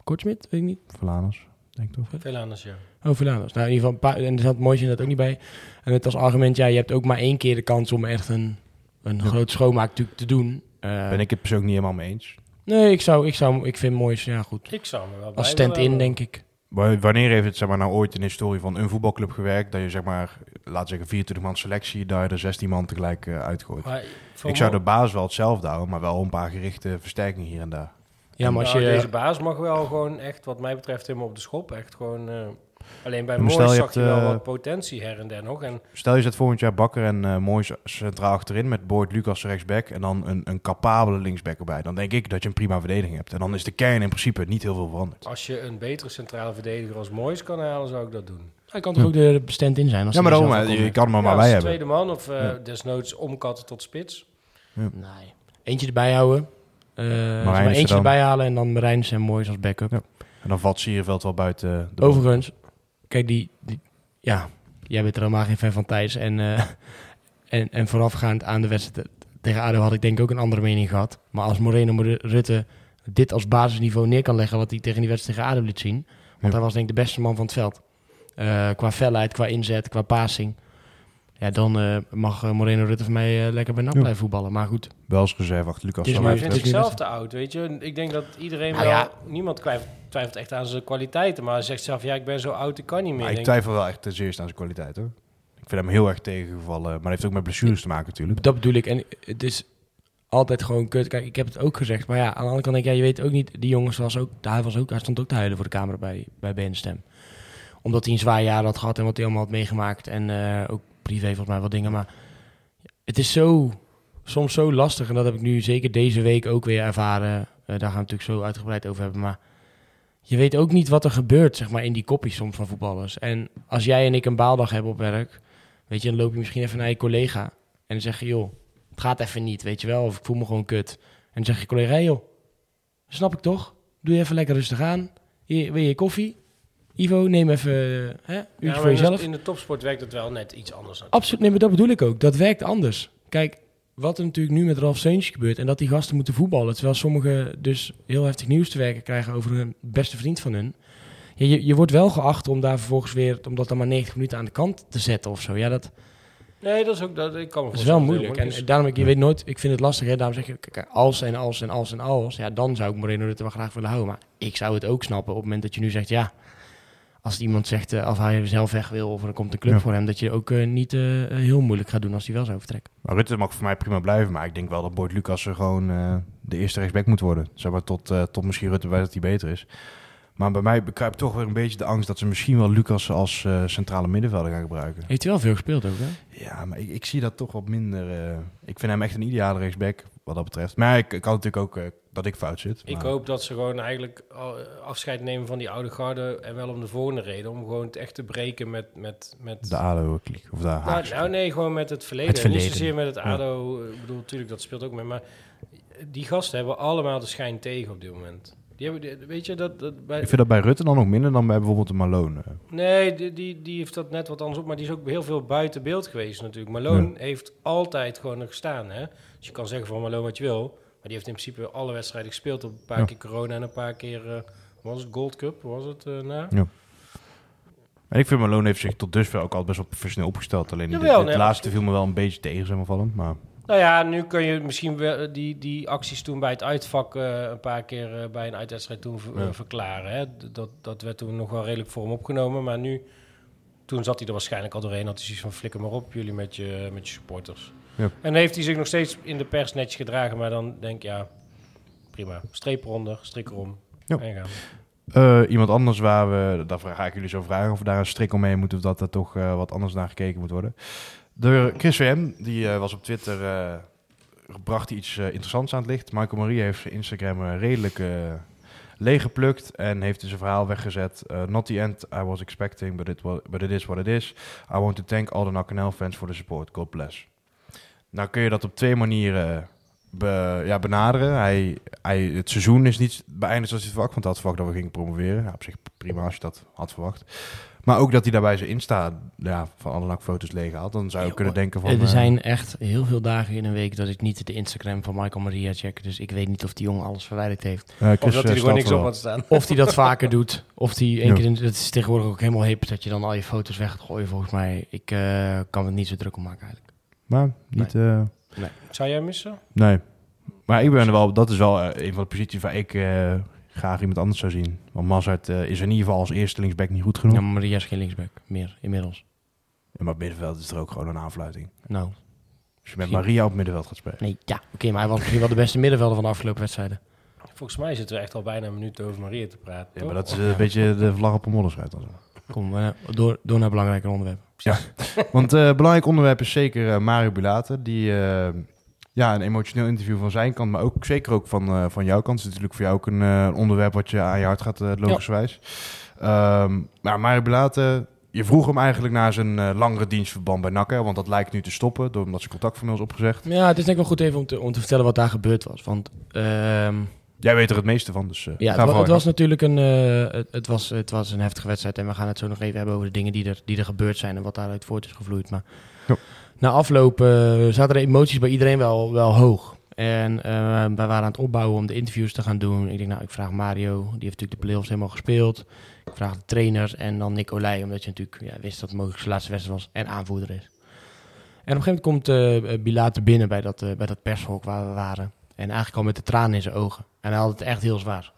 Kortsmit, weet ik niet. Verlaners, denk ik toch? Veel anders, ja. Oh, Verlaanders. Nou, in ieder geval, een paar, en er zat mooi dat ook niet bij. En het als argument, ja, je hebt ook maar één keer de kans om echt een, een Ja. grote schoonmaak natuurlijk te doen. Eh, Ben ik het persoonlijk niet helemaal mee eens. Nee, ik zou, ik zou, ik vind Moois, ja goed. Ik zou me wel bij Als stand-in, denk ik. Wa- Wanneer heeft het zeg maar, nou ooit in de historie van een voetbalclub gewerkt... dat je zeg maar, laat zeggen 24 man selectie... daar je er 16 man tegelijk eh, uitgooit? Maar Ik zou de basis wel hetzelfde houden... maar wel een paar gerichte versterkingen hier en daar. Ja, maar als Nou, je... Deze baas mag wel gewoon echt, wat mij betreft, helemaal op de schop. Echt gewoon... eh, Alleen bij Maar stel Mooi je zag je wel eh, wat potentie her en der nog. En Stel je zet volgend jaar Bakker en Moois centraal achterin met Boyd Lucas rechtsback en dan een, een capabele linksback erbij. Dan denk ik dat je een prima verdediging hebt. En dan is de kern in principe niet heel veel veranderd. als je een betere centrale verdediger als Moois kan halen, zou ik dat doen. Hij kan toch ook de stand in zijn? Als Ja, maar daarom, eh, je kan hem maar Ja, bij hebben. tweede man of Ja. desnoods omkatten tot spits. komt. Nee. Eentje erbij houden. Eh, zeg maar eentje dan. erbij halen en dan Marijns en Moois als backup. Ja. En dan valt Sierenveld wel buiten de Overigens, kijk, die, die, ja, jij bent er helemaal geen fan van Thijs. En, eh, en, en voorafgaand aan de wedstrijd tegen ADO had ik denk ik ook een andere mening gehad. Maar als Moreno Mor- Rutte dit als basisniveau neer kan leggen wat hij tegen die wedstrijd tegen ADO liet zien. Want Ja. hij was denk ik de beste man van het veld. Eh, qua felheid, qua inzet, qua passing. Ja, dan eh, mag eh, Moreno Rutte voor mij eh, lekker bij NAC Ja. blijven voetballen. Maar goed, Wel als reserve achter Lucas. Zal Maar hij vindt zichzelf te oud, weet je. Ik denk dat iedereen Nou wel... ja. Niemand twijfelt, twijfelt echt aan zijn kwaliteiten. Maar hij zegt zelf, ja, ik ben zo oud, ik kan niet meer. Maar ik twijfel wel echt ten zeerste aan zijn kwaliteit hoor. Ik vind hem heel erg tegengevallen. Maar dat heeft ook met blessures te maken natuurlijk. Dat bedoel ik. En het is altijd gewoon kut. Kijk, ik heb het ook gezegd. Maar ja, aan de andere kant denk ik, ja, je weet ook niet... Die jongens was ook... Hij, was ook, hij stond ook te huilen voor de camera bij, bij BNStem. Omdat hij een zwaar jaar had gehad en wat hij allemaal had meegemaakt. En eh, ook privé volgens mij wat dingen. Maar het is zo... Soms zo lastig. En dat heb ik nu zeker deze week ook weer ervaren. Eh, daar gaan we natuurlijk zo uitgebreid over hebben. Maar je weet ook niet wat er gebeurt, zeg maar, in die kopjes soms van voetballers. En als jij en ik een baaldag hebben op werk... Weet je, dan loop je misschien even naar je collega... En dan zeg je, joh, het gaat even niet, weet je wel. Of ik voel me gewoon kut. En dan zeg je collega, joh, snap ik toch? Doe je even lekker rustig aan. Hier, wil je koffie? Ivo, neem even eh, hè, uurtje Ja, voor jezelf. In de topsport werkt het wel net iets anders. Absoluut, nee, maar dat bedoel ik ook. Dat werkt anders. Kijk, wat er natuurlijk nu met Ralf Seuntje gebeurt... en dat die gasten moeten voetballen... terwijl sommigen dus heel heftig nieuws te werken krijgen... over hun beste vriend van hun. Ja, je, je wordt wel geacht om daar vervolgens weer... om dat dan maar 90 minuten aan de kant te zetten of zo. Ja, dat, Nee, dat is ook... Dat, ik kan me Dat is wel moeilijk. En daarom, ik, je weet nooit, ik vind het lastig. Hè? Daarom zeg kijk, als en als en als en als. Ja, dan zou ik Moreno Rutte wel graag willen houden. Maar ik zou het ook snappen op het moment dat je nu zegt, ja... Als iemand zegt, eh, of hij zelf weg wil of er komt een club Ja. voor hem... dat je ook eh, niet eh, heel moeilijk gaat doen als hij wel zou vertrekken. Maar Rutte mag voor mij prima blijven. Maar ik denk wel dat Boyd Lucas er gewoon eh, de eerste rechtsback moet worden. Zeg maar tot, eh, tot misschien Rutte bij dat hij beter is. Maar bij mij bekruipt toch weer een beetje de angst dat ze misschien wel Lucas als eh, centrale middenvelder gaan gebruiken. Heeft hij wel veel gespeeld ook, hè? Ja, maar ik, ik zie dat toch wat minder. eh, ik vind hem echt een ideale rechtsback wat dat betreft. Maar ik, ik kan natuurlijk ook eh, dat ik fout zit. Ik maar- hoop dat ze gewoon eigenlijk al- afscheid nemen van die oude garde. En wel om de volgende reden. Om gewoon het echt te breken met... met, met De ADO-kliek. Of de nou, nou nee, gewoon met het verleden. Het En Niet verleden. zozeer met het ADO. Ik bedoel, natuurlijk, dat speelt ook mee. Maar die gasten hebben allemaal de schijn tegen op dit moment. Die hebben, weet je, dat, dat bij, Ik vind dat bij Rutte dan nog minder dan bij bijvoorbeeld de Malone. Nee, die, die, die heeft dat net wat anders op. Maar die is ook heel veel buiten beeld geweest natuurlijk. Malone heeft altijd gewoon er gestaan. Hè? Dus je kan zeggen van Malone wat je wil. Maar die heeft in principe alle wedstrijden gespeeld. Op een paar Ja. keer corona en een paar keer... eh, was het Gold Cup? Was het eh na? En ik vind Malone heeft zich tot dusver ook al best wel professioneel opgesteld. Alleen Jawel, dit nee, laatste viel me wel een beetje tegen, zeg maar, van hem. Maar Nou ja, nu kun je misschien wel die, die acties toen bij het uitvak... eh, een paar keer eh, bij een uitwedstrijd toen ver- Ja. eh, verklaren. Hè? Dat, dat werd toen nog wel redelijk voor hem opgenomen. Maar nu... Toen zat hij er waarschijnlijk al doorheen. Had hij zoiets van, flikker maar op, jullie met je, met je supporters. Ja. En heeft hij zich nog steeds in de pers netjes gedragen. Maar dan denk ik, ja, prima. Streep eronder, strik erom. Ja. En gaan. Eh, iemand anders waar we, daar ga ik jullie zo vragen of we daar een strik omheen moeten of dat er toch eh, wat anders naar gekeken moet worden. De Chris VM, die eh, was op Twitter, bracht iets interessants aan het licht. Michael Marie heeft zijn Instagram redelijk leeggeplukt en heeft in zijn verhaal weggezet. not the end I was expecting, but it, wa- but it is what it is. I want to thank all the NACNL fans for the support. God bless. Nou kun je dat op twee manieren be- ja, benaderen. Hij, hij, het seizoen is niet beëindigd zoals hij verwacht, want hij had verwacht dat we gingen promoveren. Ja, op zich prima als je dat had verwacht. Maar ook dat hij daarbij zijn Insta ja, van alle NAC-foto's leeg haalt. Dan zou je Ja, kunnen denken van... er eh, zijn echt heel veel dagen in een week dat ik niet de Instagram van Michael Maria check. Dus ik weet niet of die jongen alles verwijderd heeft. eh, Of dat hij eh, er gewoon niks op had staan. Of die dat vaker doet. Of die één Ja. keer... In, het is tegenwoordig ook helemaal hip dat je dan al je foto's weg gaat gooien volgens mij. Ik eh, kan het niet zo druk om maken eigenlijk. Maar niet... eh, Zou jij missen? nee. Maar ik ben er wel... Dat is wel eh, een van de posities waar ik eh, graag iemand anders zou zien. Want Mazart is in ieder geval als eerste linksback niet goed genoeg. Ja, maar Maria is geen linksback meer inmiddels. Ja, maar op middenveld is er ook gewoon een aanfluiting. Nou, Als je met Misschien- Maria op middenveld gaat spelen. nee, ja. Oké, maar hij was misschien wel de beste middenvelder van de afgelopen wedstrijden. Volgens mij zitten we echt al bijna een minuut over Maria te praten. Ja, toch? maar dat is een beetje de vlag op een zo. Kom, eh, door, door naar belangrijke onderwerpen. Want eh belangrijk onderwerp is zeker eh, Mario Bulate. Die eh, ja, een emotioneel interview van zijn kant, maar ook zeker ook van, eh, van jouw kant. Het is natuurlijk voor jou ook een eh, onderwerp wat je aan je hart gaat, eh, logischerwijs. Ehm, maar Mario Bulate, je vroeg hem eigenlijk naar zijn eh, langere dienstverband bij NAC. hè, Want dat lijkt nu te stoppen, door, omdat zijn contactformeel is opgezegd. Ja, het is denk ik wel goed even om te, om te vertellen wat daar gebeurd was. Want ehm, Jij weet er het meeste van, dus eh, ja, het, wa- het was natuurlijk een, eh, het, het was, het was een heftige wedstrijd. En we gaan het zo nog even hebben over de dingen die er, die er gebeurd zijn en wat daaruit voort is gevloeid. Maar na afloop eh, zaten de emoties bij iedereen wel, wel hoog. En wij waren aan het opbouwen om de interviews te gaan doen. Ik denk, nou, ik vraag Mario, die heeft natuurlijk de play-offs helemaal gespeeld. Ik vraag de trainers en dan Nicolai, omdat je natuurlijk ja, wist dat het mogelijk zijn laatste wedstrijd was en aanvoerder is. En op een gegeven moment komt Bilate binnen bij dat, bij dat pershok waar we waren. En eigenlijk al met de tranen in zijn ogen. En hij had het echt heel zwaar.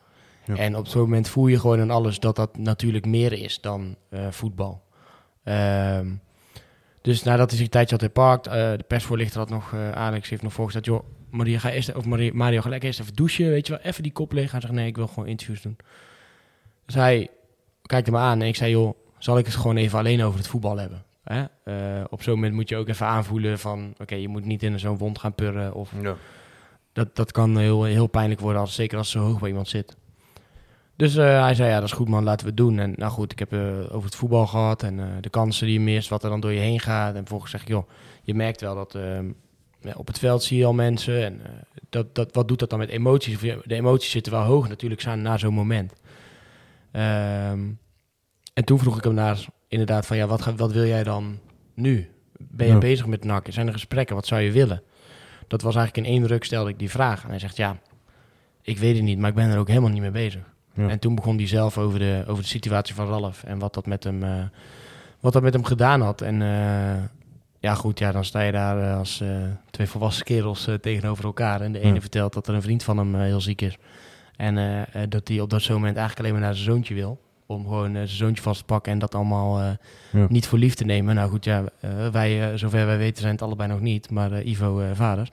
Ja. En op zo'n moment voel je gewoon aan alles dat dat natuurlijk meer is dan eh, voetbal. Ehm, dus nadat hij zich een tijdje had herpakt, eh de persvoorlichter had nog, eh, Alex heeft nog voorgesteld, joh, Maria, ga eerst, of Maria, Mario, ga lekker eerst even douchen, weet je wel, even die kop leeg. Hij zegt, nee, ik wil gewoon interviews doen. Dus hij kijkte me aan en ik zei, joh, zal ik het gewoon even alleen over het voetbal hebben? Hè? Op zo'n moment moet je ook even aanvoelen van, oké, je moet niet in zo'n wond gaan purren of Ja. Dat, dat kan heel, heel pijnlijk worden, als, zeker als zo hoog bij iemand zit. Dus eh, hij zei, ja, dat is goed man, laten we het doen. En nou goed, ik heb eh, over het voetbal gehad en eh, de kansen die je mist, wat er dan door je heen gaat. En vervolgens zeg ik, joh, je merkt wel dat ehm, ja, op het veld zie je al mensen. En dat, dat, wat doet dat dan met emoties? De emoties zitten wel hoog natuurlijk zijn na zo'n moment. Ehm, en toen vroeg ik hem naar, inderdaad, van ja, wat, ga- wat wil jij dan nu? Ben je Ja. bezig met NAC? Zijn er gesprekken? Wat zou je willen? Dat was eigenlijk in één ruk stelde ik die vraag. En hij zegt, ja, ik weet het niet, maar ik ben er ook helemaal niet mee bezig. Ja. En toen begon hij zelf over de, over de situatie van Ralf en wat dat met hem, eh, wat dat met hem gedaan had. En eh, ja, goed, ja, dan sta je daar eh, als twee volwassen kerels tegenover elkaar. En de ene Ja. vertelt dat er een vriend van hem heel ziek is. En dat hij op dat moment eigenlijk alleen maar naar zijn zoontje wil. Om gewoon eh, zijn zoontje vast te pakken en dat allemaal eh, Ja. niet voor lief te nemen. Nou goed, ja, eh, wij, eh, zover wij weten, zijn het allebei nog niet. Maar Ivo, eh, vader.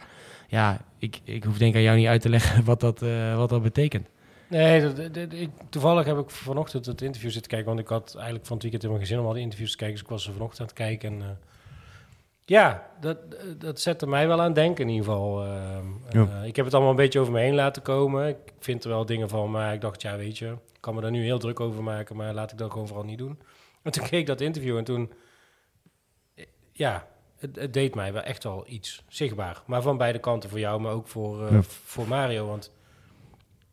Ja, ik, ik hoef denk ik aan jou niet uit te leggen wat dat, eh, wat dat betekent. Nee, dat, dat- dat- ik, toevallig heb ik vanochtend het interview zitten kijken. Want ik had eigenlijk van het weekend helemaal geen zin om al die interviews te kijken. Dus ik was er vanochtend aan het kijken. En, eh, ja, dat, dat zette mij wel aan het denken in ieder geval. Ehm, Ja. eh, ik heb het allemaal een beetje over me heen laten komen. Ik vind er wel dingen van, maar ik dacht, ja, weet je, ik kan me daar nu heel druk over maken. Maar laat ik dat gewoon vooral niet doen. En toen keek ik dat interview en toen, eh, ja, het, het deed mij wel echt wel iets zichtbaar. Maar van beide kanten voor jou, maar ook voor, eh, Ja. voor Mario. Want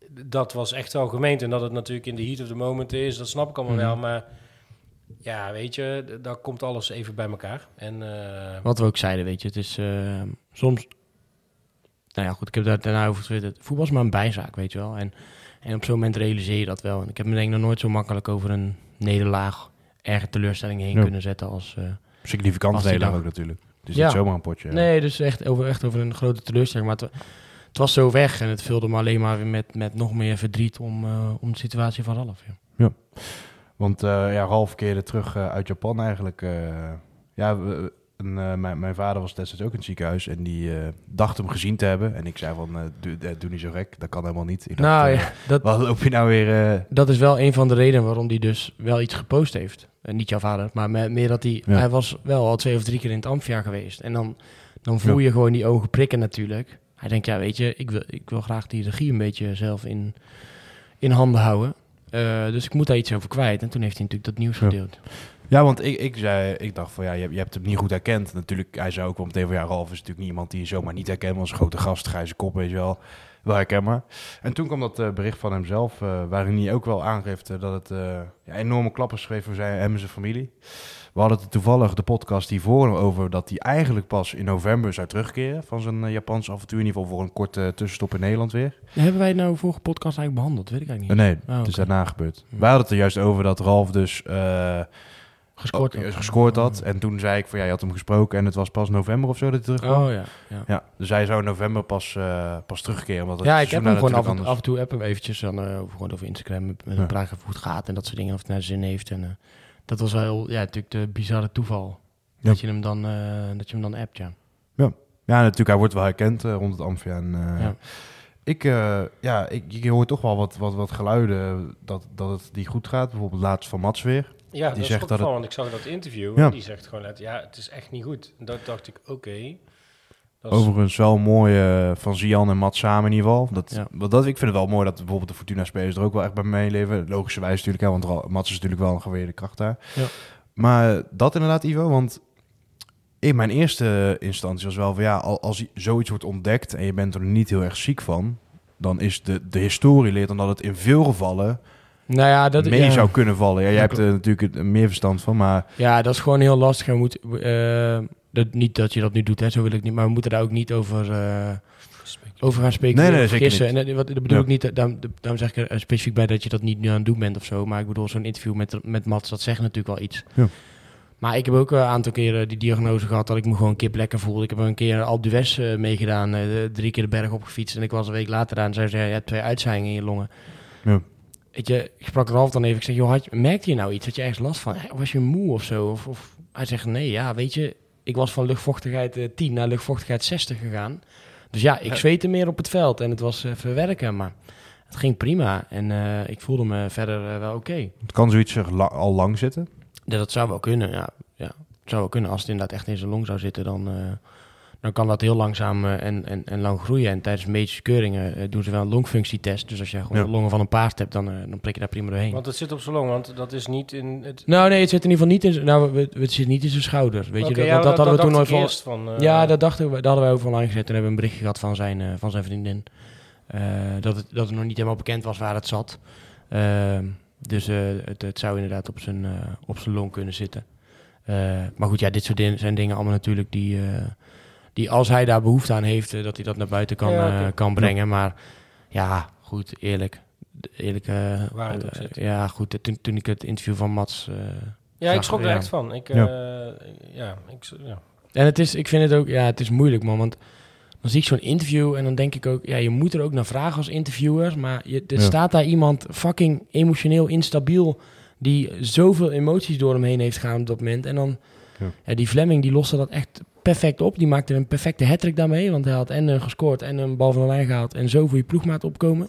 dat was echt wel gemeend. En dat het natuurlijk in de heat of the moment is, dat snap ik allemaal Mhm. wel. Maar ja, weet je, daar komt alles even bij elkaar. En eh, Wat we ook zeiden, weet je, het is eh, soms... Nou ja, goed, ik heb daar daarna over getwitterd. Voetbal is maar een bijzaak, weet je wel. En, en op zo'n moment realiseer je dat wel. En ik heb me denk ik nog nooit zo makkelijk over een nederlaag, erge teleurstelling heen Ja. kunnen zetten als... eh, Significant nederlaag ook natuurlijk. Het is Ja. niet zomaar een potje. Nee, dus echt over, echt over een grote teleurstelling. Maar het, het was zo weg en het vulde me alleen maar weer met, met nog meer verdriet om, eh, om de situatie van Ralf. Ja. Want eh, ja, Ralf keerde terug eh, uit Japan eigenlijk. eh, ja, we- en, mijn, mijn vader was destijds ook in het ziekenhuis en die dacht hem gezien te hebben. En ik zei van, doe, doe niet zo gek, dat kan helemaal niet. Ik Nou ja, dat, Wat loop je nou weer... dat is wel een van de redenen waarom hij dus wel iets gepost heeft. Niet jouw vader, maar me- meer dat hij... Ja. Hij was wel al twee of drie keer in het Amphia geweest. En dan, dan voel Ja. je gewoon die ogen prikken natuurlijk. Hij denkt, ja weet je, ik wil, ik wil graag die regie een beetje zelf in, in handen houden. Eh, dus ik moet daar iets over kwijt. En toen heeft hij natuurlijk dat nieuws gedeeld. Ja, want ik, ik, zei, ik dacht van ja, je, hebt- je hebt hem niet goed herkend. Natuurlijk, hij zei ook wel meteen van ja, Ralf is natuurlijk niet iemand die je zomaar niet herkent. was een grote gast, grijze kop, weet je wel. Wel herkenbaar. En toen kwam dat eh, bericht van hemzelf, eh, waarin hij ook wel aangeeft dat het eh, ja, enorme klappen schreef voor zijn, hem en zijn familie. We hadden het toevallig de podcast hiervoor over dat hij eigenlijk pas in november zou terugkeren van zijn eh, Japanse avontuur. In ieder geval voor een korte tussenstop in Nederland weer. Hebben wij het nou vorige podcast eigenlijk behandeld? Weet ik eigenlijk Eh, niet. nee, Oh, het is daarna gebeurd. Hm. Wij hadden het er juist over dat Ralf dus... eh, Gescoord. Had. gescoord had. En toen zei ik van ja, je had hem gesproken en het was pas november of zo dat hij terugkwam. Oh ja, ja. Ja, dus hij zou in november pas, eh, pas terugkeren. Omdat het Ja, ik heb hem gewoon af, en- af en toe app hem eventjes dan, eh, over, gewoon over Instagram met Ja. een over hoe het gaat en dat soort dingen, of het naar zin heeft. En, eh, dat was wel heel, ja, natuurlijk de bizarre toeval. Ja. Dat, je hem dan, eh, dat je hem dan appt, ja. Ja, natuurlijk, hij wordt wel herkend eh, rond het Amphia. En, eh, Ja. Ik, eh, ja, ik, je hoort toch wel wat, wat, wat geluiden dat, dat het die goed gaat. Bijvoorbeeld laatst van Mats weer. Ja, Die dat zegt is dat van, het- want ik zag dat interview. Ja. En die zegt gewoon, net, ja, het is echt niet goed. En dat dacht ik, oké. Dat Overigens wel mooi eh, van Zian en Mat samen in ieder geval. Dat, Ja. dat, ik vind het wel mooi dat bijvoorbeeld de Fortuna-spelers er ook wel echt bij meeleven. Logischerwijs natuurlijk, hè, want Mats is natuurlijk wel een geweerde kracht daar. Ja. Maar dat inderdaad, Ivo, want in mijn eerste instantie was wel van ja, al- als zoiets wordt ontdekt en je bent er niet heel erg ziek van, dan is de, de historie leert dan dat het in veel gevallen Nou ja, dat, mee ja. zou kunnen vallen. Ja, jij hebt er natuurlijk meer verstand van, maar Ja, dat is gewoon heel lastig. Je moet, eh, dat, niet dat je dat nu doet, hè, zo wil ik niet. Maar we moeten daar ook niet over, eh, over gaan spreken. Nee, nee, zeker gissen. niet. En dat, wat, dat bedoel Ja. ik niet. eh, Daarom, daarom zeg ik er eh, specifiek bij dat je dat niet nu aan het doen bent of zo. Maar ik bedoel, zo'n interview met, met Mats, dat zegt natuurlijk wel iets. Ja. Maar ik heb ook eh, een aantal keren die diagnose gehad dat ik me gewoon een kip lekker voelde. Ik heb een keer Alpe d'Huez eh, meegedaan, eh, drie keer de berg opgefietst. En ik was een week later aan en zei ze, ja, je hebt twee uitzaaiingen in je longen. Ja. Weet je, ik sprak Ralf dan even. Ik zeg, joh, had je, merkte je nou iets? Had je ergens last van? Was je moe of zo? Of, of, hij zegt, nee, ja, weet je, ik was van luchtvochtigheid eh, 10 naar luchtvochtigheid 60 gegaan. Dus ja, ik zweette meer op het veld en het was eh, verwerken, maar het ging prima. En eh, ik voelde me verder eh, wel oké. het kan zoiets er la- al lang zitten. Ja, dat zou wel kunnen, ja. ja. Het zou wel kunnen. Als het inderdaad echt in zijn long zou zitten, dan, eh, dan kan dat heel langzaam eh, en, en, en lang groeien. En tijdens medische keuringen eh, doen ze wel een longfunctietest. Dus als je gewoon Ja. de longen van een paard hebt, dan, eh, dan prik je daar prima doorheen. Want het zit op zo lang, want dat is niet in het... Nou, nee, het zit in ieder geval niet in zijn... Nou, het, het zit niet in zijn schouder. Weet je, dat, ja, dat, dat hadden we toen nooit van... van... eh, Ja, dat dachten we, daar hadden wij ook van gezet. Toen hebben we een berichtje gehad van zijn, eh, van zijn vriendin. Eh, dat, het, dat het nog niet helemaal bekend was waar het zat. Ehm, dus eh, het, het zou inderdaad op zijn, eh, op zijn long kunnen zitten. Eh, maar goed, ja, dit soort dingen zijn dingen allemaal natuurlijk die, eh, die als hij daar behoefte aan heeft, eh, dat hij dat naar buiten kan, Ja, eh, kan brengen. Maar ja, goed, eerlijk. Eerlijk, eh, Waar het eh, zit. ja, goed. Toen, toen ik het interview van Mats eh, Ja, ik schrok er ja. echt van. Ik, Ja. ja. ja, ik, ja. En het is, ik vind het ook, ja, het is moeilijk, man. Want dan zie ik zo'n interview en dan denk ik ook, ja, je moet er ook naar vragen als interviewer. Maar je, er Ja. staat daar iemand fucking emotioneel instabiel, die zoveel emoties door hem heen heeft gaan op dat moment. En dan, Ja. ja. die Fleming, die loste dat echt perfect op. Die maakte een perfecte hattrick daarmee, want hij had en eh, gescoord en een bal van de lijn gehaald en zo voor je ploegmaat opkomen.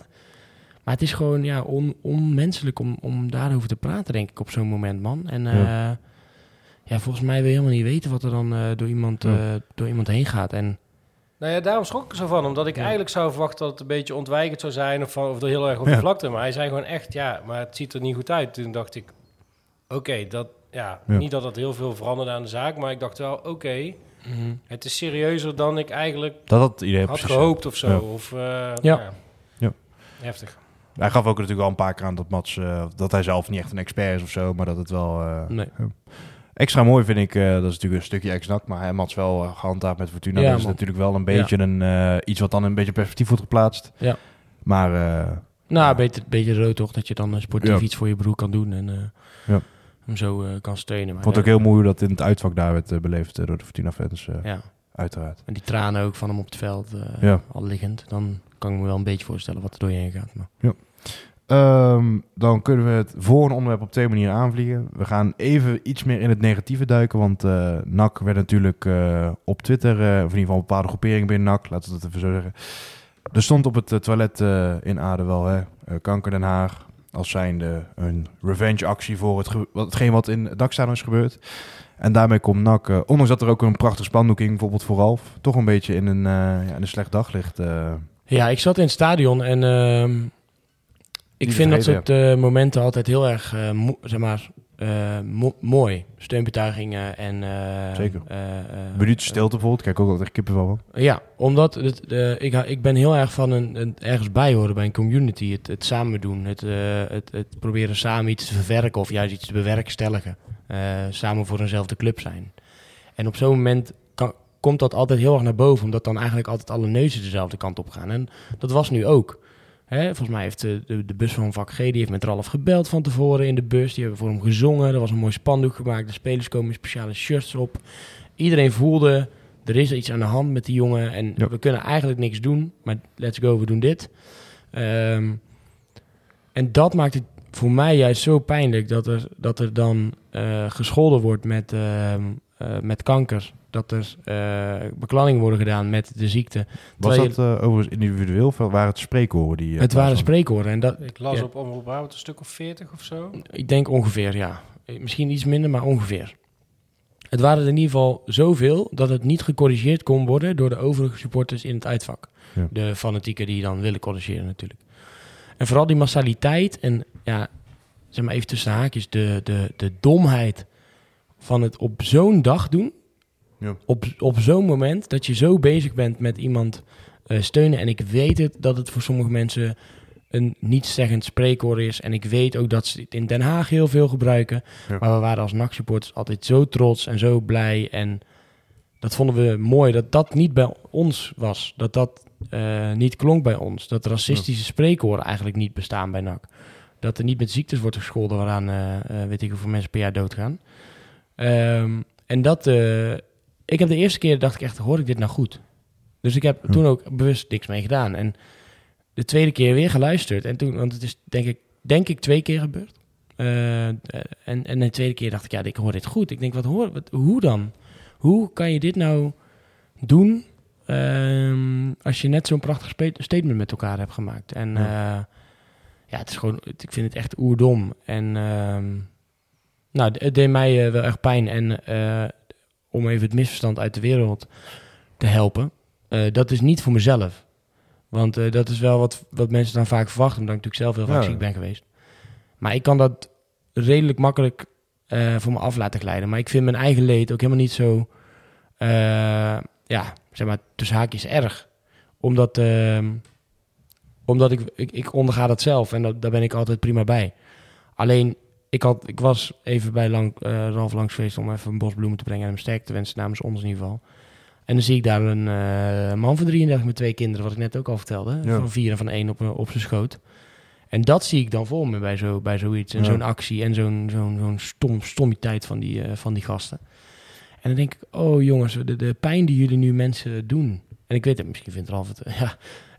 Maar het is gewoon ja, on, onmenselijk om, om daarover te praten, denk ik, op zo'n moment, man. En ja. ja, volgens mij wil je helemaal niet weten wat er dan eh, door, iemand, Ja. eh, door iemand heen gaat. En Nou ja, daarom schrok ik er zo van. Omdat ik Ja. eigenlijk zou verwachten dat het een beetje ontwijkend zou zijn. Of, van, of er heel erg op de Ja. vlakte. Maar hij zei gewoon echt, ja, maar het ziet er niet goed uit. Toen dacht ik, oké, dat, ja, Ja. niet dat dat heel veel veranderde aan de zaak. Maar ik dacht wel, oké, het is serieuzer dan ik eigenlijk Dat had gehoopt of zo. Ja. Of, eh, Ja. Ja. Heftig. Hij gaf ook natuurlijk al een paar keer aan dat Mats, eh, dat hij zelf niet echt een expert is of zo, maar dat het wel eh, nee. extra mooi vind ik. eh, dat is natuurlijk een stukje ex-NAC, maar hij Mats wel eh, gehandhaafd met Fortuna. Ja, dat is man. natuurlijk wel een beetje een eh, iets wat dan een beetje perspectief wordt geplaatst. Ja. Maar eh, Nou, Ja. beter, beetje rood toch, dat je dan een sportief Ja. iets voor je broer kan doen en eh, Ja. Hem zo eh, kan steunen. ik Maar, vond het ook ja, heel mooi hoe dat in het uitvak daar werd eh, beleefd eh, door de Fortuna-fans, eh, Ja, uiteraard. en die tranen ook van hem op het veld, Ja. al liggend. Dan kan ik me wel een beetje voorstellen wat er door je heen gaat. Maar. Ehm, dan kunnen we het voor een onderwerp op twee manieren aanvliegen. We gaan even iets meer in het negatieve duiken, want eh NAC werd natuurlijk op Twitter, eh, of in ieder geval een bepaalde groepering binnen NAC, laten we dat even zo zeggen. Er stond op het toilet in Aden wel, hè, Kanker Den Haag, als zijnde een revenge actie voor het hetgeen wat in het dakstadion is gebeurd. En daarmee komt NAC, eh, ondanks dat er ook een prachtig spandoek hing, bijvoorbeeld voor Ralf, toch een beetje in een, eh, ja, in een slecht daglicht. eh. Ja, ik zat in het stadion en ehm, ik vind dat soort momenten altijd heel erg zeg maar, eh, mo- mooi. Steunbetuigingen en... eh, Zeker. eh, eh, stilte bijvoorbeeld, kijk ook altijd echt kippenvel van. Ja, omdat het, ik, ik ben heel erg van een, een ergens bij horen bij een community. Het, het samen doen, het, het, het proberen samen iets te verwerken of juist iets te bewerkstelligen. Samen voor eenzelfde club zijn. En op zo'n moment kan, komt dat altijd heel erg naar boven, omdat dan eigenlijk altijd alle neuzen dezelfde kant op gaan. En dat was nu ook. Hè, volgens mij heeft de, de, de bus van vak G die heeft met Ralf gebeld van tevoren in de bus. Die hebben voor hem gezongen. Er was een mooi spandoek gemaakt. De spelers komen speciale shirts op. Iedereen voelde, er is iets aan de hand met die jongen. En Ja. we kunnen eigenlijk niks doen. Maar let's go, we doen dit. Ehm, en dat maakt het voor mij juist zo pijnlijk dat er, dat er dan eh, gescholden wordt met... eh, met kanker, dat er eh beklanningen worden gedaan met de ziekte. Was Terwijl dat eh, overigens individueel of waren het spreekhoren die... eh, het waren spreekhoren en dat, Ik las Ja. op Omroep Brabant een stuk of 40 of zo. Ik denk ongeveer, ja. Misschien iets minder, maar ongeveer. Het waren er in ieder geval zoveel dat het niet gecorrigeerd kon worden door de overige supporters in het uitvak. Ja. De fanatieken die dan willen corrigeren natuurlijk. En vooral die massaliteit en ja, zeg maar even tussen haakjes, de, de, de domheid van het op zo'n dag doen. Ja. Op, op zo'n moment dat je zo bezig bent met iemand eh, steunen. En ik weet het dat het voor sommige mensen een niet-zeggend spreekwoord is. En ik weet ook dat ze het in Den Haag heel veel gebruiken. Ja. Maar we waren als NAC-supporters altijd zo trots en zo blij. En dat vonden we mooi, dat dat niet bij ons was. Dat dat eh, niet klonk bij ons. Dat racistische spreekwoorden eigenlijk niet bestaan bij NAC. Dat er niet met ziektes wordt gescholden waaraan, eh, weet ik hoeveel mensen per jaar doodgaan. Ehm, en dat, ik heb de eerste keer dacht ik echt, hoor ik dit nou goed? Dus ik heb Ja. toen ook bewust niks mee gedaan. En de tweede keer weer geluisterd. En toen, want het is denk ik, denk ik twee keer gebeurd. Eh, eh, en, en de tweede keer dacht ik, ja, ik hoor dit goed. Ik denk, wat hoor, wat, hoe dan? Hoe kan je dit nou doen ehm, als je net zo'n prachtig statement met elkaar hebt gemaakt? En ja, ja het is gewoon, ik vind het echt oerdom. En ehm, nou, het- deed mij eh, wel echt pijn. En eh, om even het misverstand uit de wereld te helpen, eh, dat is niet voor mezelf. Want eh, dat is wel wat, wat mensen dan vaak verwachten, omdat ik natuurlijk zelf heel vaak Ja. ziek ben geweest. Maar ik kan dat redelijk makkelijk eh, voor me af laten glijden. Maar ik vind mijn eigen leed ook helemaal niet zo, ja, zeg maar, tussen haakjes erg. Omdat, ehm, omdat ik, ik, ik onderga dat zelf en dat, daar ben ik altijd prima bij. Alleen, ik, had, ik was even bij lang, eh Ralf langs geweest om even een bos bloemen te brengen en hem sterk te wensen namens ons in ieder geval. En dan zie ik daar een eh, man van 33 met twee kinderen, wat ik net ook al vertelde. Ja. Van vier en van één op, eh, op zijn schoot. En dat zie ik dan voor me bij, zo, bij zoiets. En Ja. zo'n actie en zo'n zo'n zo'n stom, stommiteit van die, van die gasten. En dan denk ik, oh jongens, de, de pijn die jullie nu mensen doen. En ik weet het, misschien vindt Ralf het... Ja,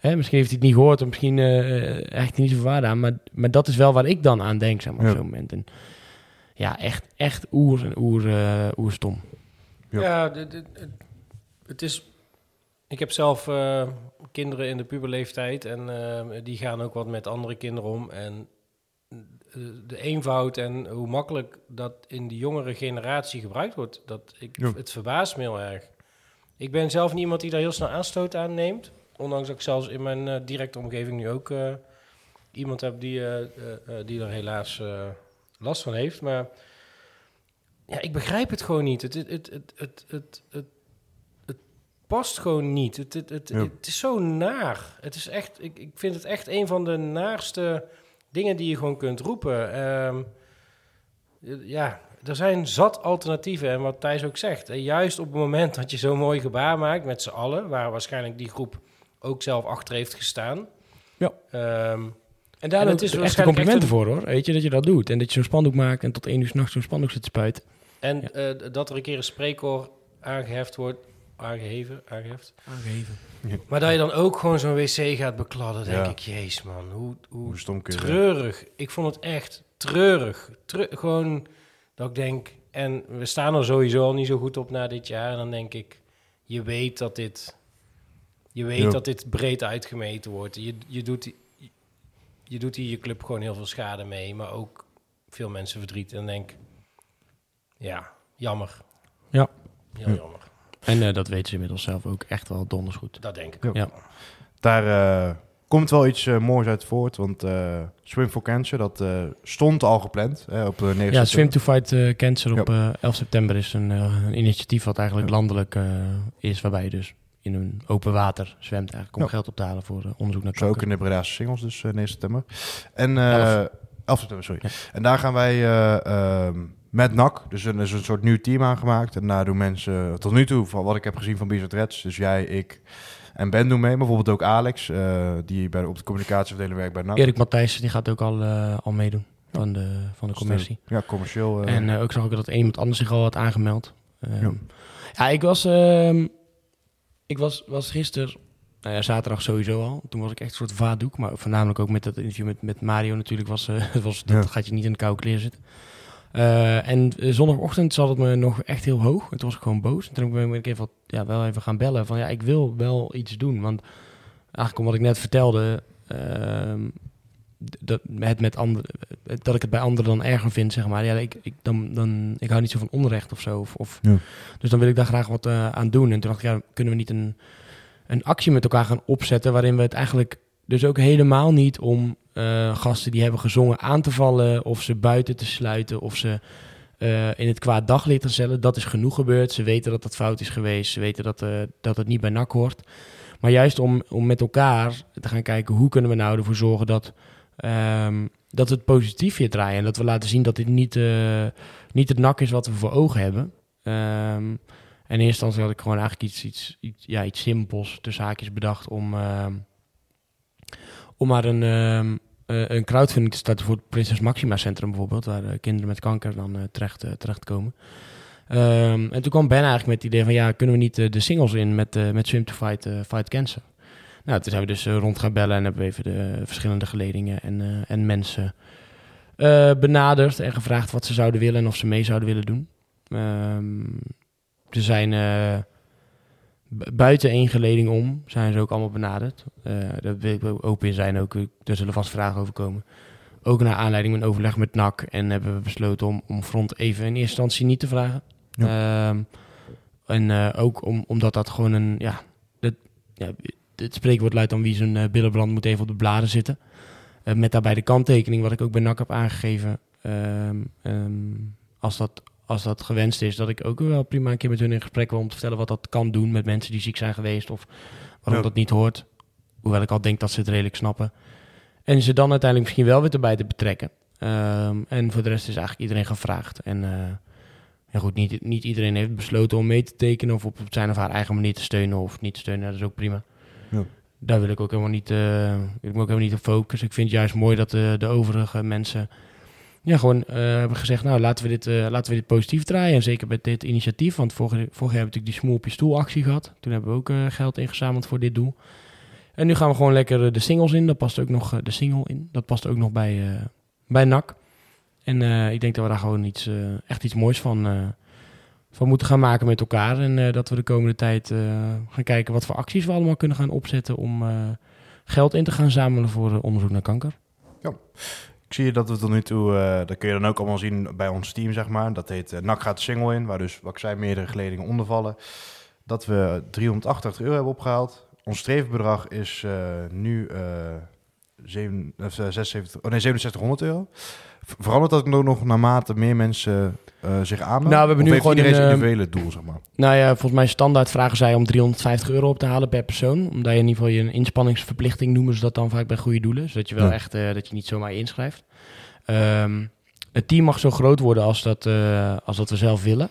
hè, misschien heeft hij het niet gehoord of misschien eh echt niet zoveel waarde aan. Maar, maar dat is wel waar ik dan aan denk, zeg maar, Ja. op zo'n moment. En ja, echt, echt oer en oer, eh, oerstom. Ja. Ja, dit- dit- het, het is... Ik heb zelf eh, kinderen in de puberleeftijd en eh, die gaan ook wat met andere kinderen om. En eh, de eenvoud en hoe makkelijk dat in de jongere generatie gebruikt wordt, dat ik, Ja. het verbaast me heel erg. Ik ben zelf niet iemand die daar heel snel aanstoot aan neemt. Ondanks dat ik zelfs in mijn eh, directe omgeving nu ook eh, iemand heb die, eh, die er helaas last van heeft. Maar ja, ik begrijp het gewoon niet. Het, het, het, het, het, het, het, het past gewoon niet. Het, het, het, Ja. het is zo naar. Het is echt, ik, ik vind het echt een van de naarste dingen die je gewoon kunt roepen. Ehm, ja, er zijn zat alternatieven. En wat Thijs ook zegt, en juist op het moment dat je zo'n mooi gebaar maakt met z'n allen, waar waarschijnlijk die groep ook zelf achter heeft gestaan. Ja. Ehm, En daar het is waarschijnlijk complimenten echt voor hoor. Weet je dat je dat doet. En dat je zo'n spandoek maakt en tot één uur s'nachts zo'n spandoek zit te spuiten. en Ja. eh, dat er een keer een spreekwoord aangeheft wordt, aangeheven, aangeheft. Aangeven. Maar dat je dan ook gewoon zo'n wc gaat bekladden, denk Ja. ik, jeez man, hoe, hoe Hoe stom kun je zijn? treurig. Ik vond het echt treurig. Treu- gewoon dat ik denk, en we staan er sowieso al niet zo goed op na dit jaar. En dan denk ik, je weet dat dit, je weet Ja. dat dit breed uitgemeten wordt. Je, je, doet, je, je doet hier je club gewoon heel veel schade mee, maar ook veel mensen verdriet. En dan denk ik, ja, jammer. Ja. Heel Ja. jammer. En eh, dat weten ze inmiddels zelf ook echt wel donders goed. Dat denk ik. Ja. Ja. Daar eh, komt wel iets eh, moois uit voort, want eh, Swim for Cancer, dat eh, stond al gepland eh, op de 9 Ja, Swim to Fight eh, Cancer op eh 11 september is een, eh, een initiatief wat eigenlijk landelijk eh, is, waarbij je dus in een open water zwemt eigenlijk om Ja. geld op te halen voor eh, onderzoek naar Zo ook kanker. in de Breda's Singles, dus eh 9 september. En eh 11. Elf. september, sorry. Ja. En daar gaan wij eh, ehm, met NAC, dus er is een soort nieuw team aangemaakt. En daar doen mensen tot nu toe, van wat ik heb gezien van Bizet Reds, dus jij, ik en Ben doen mee. Bijvoorbeeld ook Alex, eh, die bij, op de communicatieafdeling werkt bij NAC. Erik Matthijssen die gaat ook al, eh, al meedoen van de, van de commissie. Ja, commercieel. eh, En eh, ook zag ik dat iemand anders zich al had aangemeld. Ehm, Ja. ja. ik was, ehm, ik was, was gisteren, nou ja, zaterdag sowieso al. Toen was ik echt een soort vaatdoek. Maar voornamelijk ook met dat interview met, met Mario natuurlijk. Was, eh, was, dat gaat je niet in de koude kleren zitten. Eh, en eh, zondagochtend zat het me nog echt heel hoog. En toen was ik gewoon boos. En toen ben ik even, wat- ja, wel even gaan bellen van ja, ik wil wel iets doen. Want eigenlijk om wat ik net vertelde, ehm, dat, het met anderen, dat ik het bij anderen dan erger vind, zeg maar. Ja, ik, ik, dan, dan, ik hou niet zo van onrecht of zo. Of, of, Ja. Dus dan wil ik daar graag wat eh, aan doen. En toen dacht ik, ja, kunnen we niet een, een actie met elkaar gaan opzetten... waarin we het eigenlijk dus ook helemaal niet om eh, gasten die hebben gezongen aan te vallen... of ze buiten te sluiten of ze eh, in het kwaad daglicht te stellen. Dat is genoeg gebeurd. Ze weten dat dat fout is geweest. Ze weten dat, dat het niet bij NAC hoort. Maar juist om, om met elkaar te gaan kijken... hoe kunnen we nou ervoor zorgen dat, ehm, dat we het positief weer draaien... en dat we laten zien dat dit niet, eh, niet het NAC is wat we voor ogen hebben... Ehm, en in eerste instantie had ik gewoon eigenlijk iets, iets, iets, ja, iets simpels tussen haakjes bedacht om, ehm, om maar een, eh, een crowdfunding te starten voor het Prinses Maxima Centrum bijvoorbeeld, waar eh, kinderen met kanker dan terecht, terechtkomen. Ehm, en toen kwam Ben eigenlijk met het idee van ja, kunnen we niet de singles in met, met Swim to Fight, Fight Cancer? Nou, toen zijn we dus eh, rond gaan bellen en hebben we even de verschillende geledingen en, eh, en mensen eh, benaderd en gevraagd wat ze zouden willen en of ze mee zouden willen doen. Ehm, ze zijn eh, bu- buiten één geleding om, zijn ze ook allemaal benaderd. Eh daar wil ik ook open in zijn, ook, eh, er zullen vast vragen over komen. Ook naar aanleiding van overleg met NAC en hebben we besloten om, om Front even in eerste instantie niet te vragen. Ehm, en eh, ook om, omdat dat gewoon een, ja, dat, ja, het spreekwoord luidt dan wie zijn eh, billenbrand moet even op de bladen zitten. Eh, met daarbij de kanttekening wat ik ook bij NAC heb aangegeven. ehm, ehm, als dat als dat gewenst is, dat ik ook wel prima een keer met hun in gesprek wil om te vertellen wat dat kan doen met mensen die ziek zijn geweest of waarom Ja. dat niet hoort. Hoewel ik al denk dat ze het redelijk snappen. En ze dan uiteindelijk misschien wel weer erbij te betrekken. Ehm, en voor de rest is eigenlijk iedereen gevraagd. En eh, ja goed, niet, niet iedereen heeft besloten om mee te tekenen of op zijn of haar eigen manier te steunen of niet te steunen. Dat is ook prima. Ja. Daar wil ik ook helemaal niet, eh, ik me ook helemaal niet op focussen. Ik vind het juist mooi dat de, de overige mensen ja, gewoon eh, hebben gezegd, nou laten we, dit, eh, laten we dit positief draaien. En zeker met dit initiatief, want vorig, jaar hebben we natuurlijk die Smoel op je gehad. Toen hebben we ook eh, geld ingezameld voor dit doel. En nu gaan we gewoon lekker eh, de singles in. Dat past ook nog, eh, de single in. Dat past ook nog bij, eh, bij NAC. En eh, ik denk dat we daar gewoon iets, eh, echt iets moois van, eh, van moeten gaan maken met elkaar. En eh, dat we de komende tijd eh, gaan kijken wat voor acties we allemaal kunnen gaan opzetten om eh, geld in te gaan zamelen voor onderzoek naar kanker. Ik zie dat we tot nu toe, dat kun je dan ook allemaal zien bij ons team, zeg maar. Dat heet NAC gaat single in, waar dus, wat ik zei, meerdere geledingen onder vallen. Dat we 388 euro hebben opgehaald. Ons streefbedrag is nu eh, zeven- of, eh, 76, oh nee, 6700 euro. Verandert dat nog naarmate meer mensen eh, zich aanmelden? Nou, we hebben nu heeft gewoon iedereen een, zijn eh, individuele doel, zeg maar. Nou ja, volgens mij standaard vragen zij om 350 euro op te halen per persoon. Omdat je in ieder geval je een inspanningsverplichting noemen ze dat dan vaak bij goede doelen. Zodat je wel Ja. echt, eh, dat je niet zomaar inschrijft. Ehm, het team mag zo groot worden als dat, eh, als dat we zelf willen.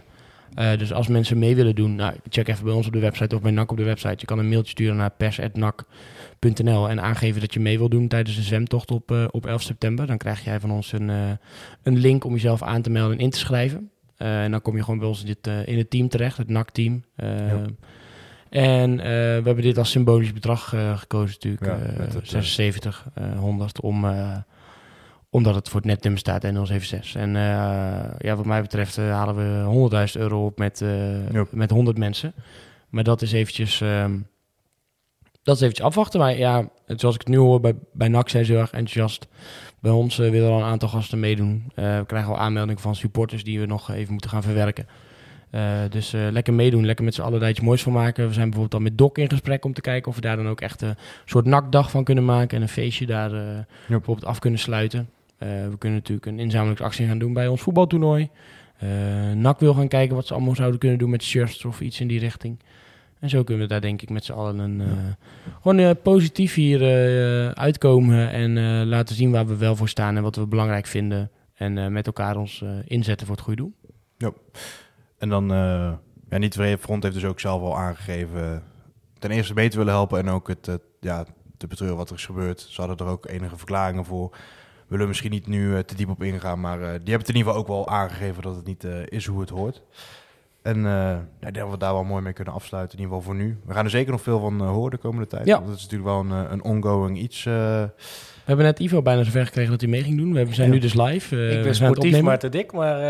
Dus als mensen mee willen doen, nou, check even bij ons op de website of bij NAC op de website. Je kan een mailtje sturen naar pers.nac.nl en aangeven dat je mee wil doen tijdens de zwemtocht op, eh, op 11 september. Dan krijg jij van ons een, eh, een link om jezelf aan te melden en in te schrijven. Eh, en dan kom je gewoon bij ons in, dit, in het team terecht, het NAC-team. Ja. En we hebben dit als symbolisch bedrag gekozen natuurlijk. Ja, eh, met het, eh, 76, eh 100, om, omdat het voor het netnummer staat en 076. En ja, wat mij betreft halen we 100.000 euro op met, Ja. met 100 mensen. Maar dat is eventjes... ehm, dat is eventjes afwachten. Maar ja, zoals ik het nu hoor, bij, bij NAC zijn ze heel erg enthousiast. Bij ons eh, willen al een aantal gasten meedoen. Eh, we krijgen al aanmeldingen van supporters die we nog even moeten gaan verwerken. Eh, dus lekker meedoen, lekker met z'n allen daar iets moois van maken. We zijn bijvoorbeeld al met Doc in gesprek om te kijken of we daar dan ook echt een soort nakdag van kunnen maken. En een feestje daar bijvoorbeeld af kunnen sluiten. We kunnen natuurlijk een inzamelingsactie gaan doen bij ons voetbaltoernooi. NAC wil gaan kijken wat ze allemaal zouden kunnen doen met shirts of iets in die richting. En zo kunnen we daar denk ik met z'n allen een, eh, gewoon eh, positief hier eh, uitkomen. En laten zien waar we wel voor staan en wat we belangrijk vinden. En met elkaar ons inzetten voor het goede doel. En dan, ja, niet Front heeft dus ook zelf al aangegeven ten eerste mee te willen helpen en ook het, ja, te betreuren wat er is gebeurd. Ze hadden er ook enige verklaringen voor. We willen misschien niet nu te diep op ingaan, maar die hebben het in ieder geval ook wel aangegeven dat het niet is hoe het hoort. En eh, ja, ik denk dat we daar wel mooi mee kunnen afsluiten, in ieder geval voor nu. We gaan er zeker nog veel van eh, horen de komende tijd. Ja. Want dat is natuurlijk wel een, eh, een ongoing iets. eh. We hebben net Ivo bijna zover gekregen dat hij mee ging doen. We zijn Ja. nu dus live. eh, we ik ben sportief maar te dik, maar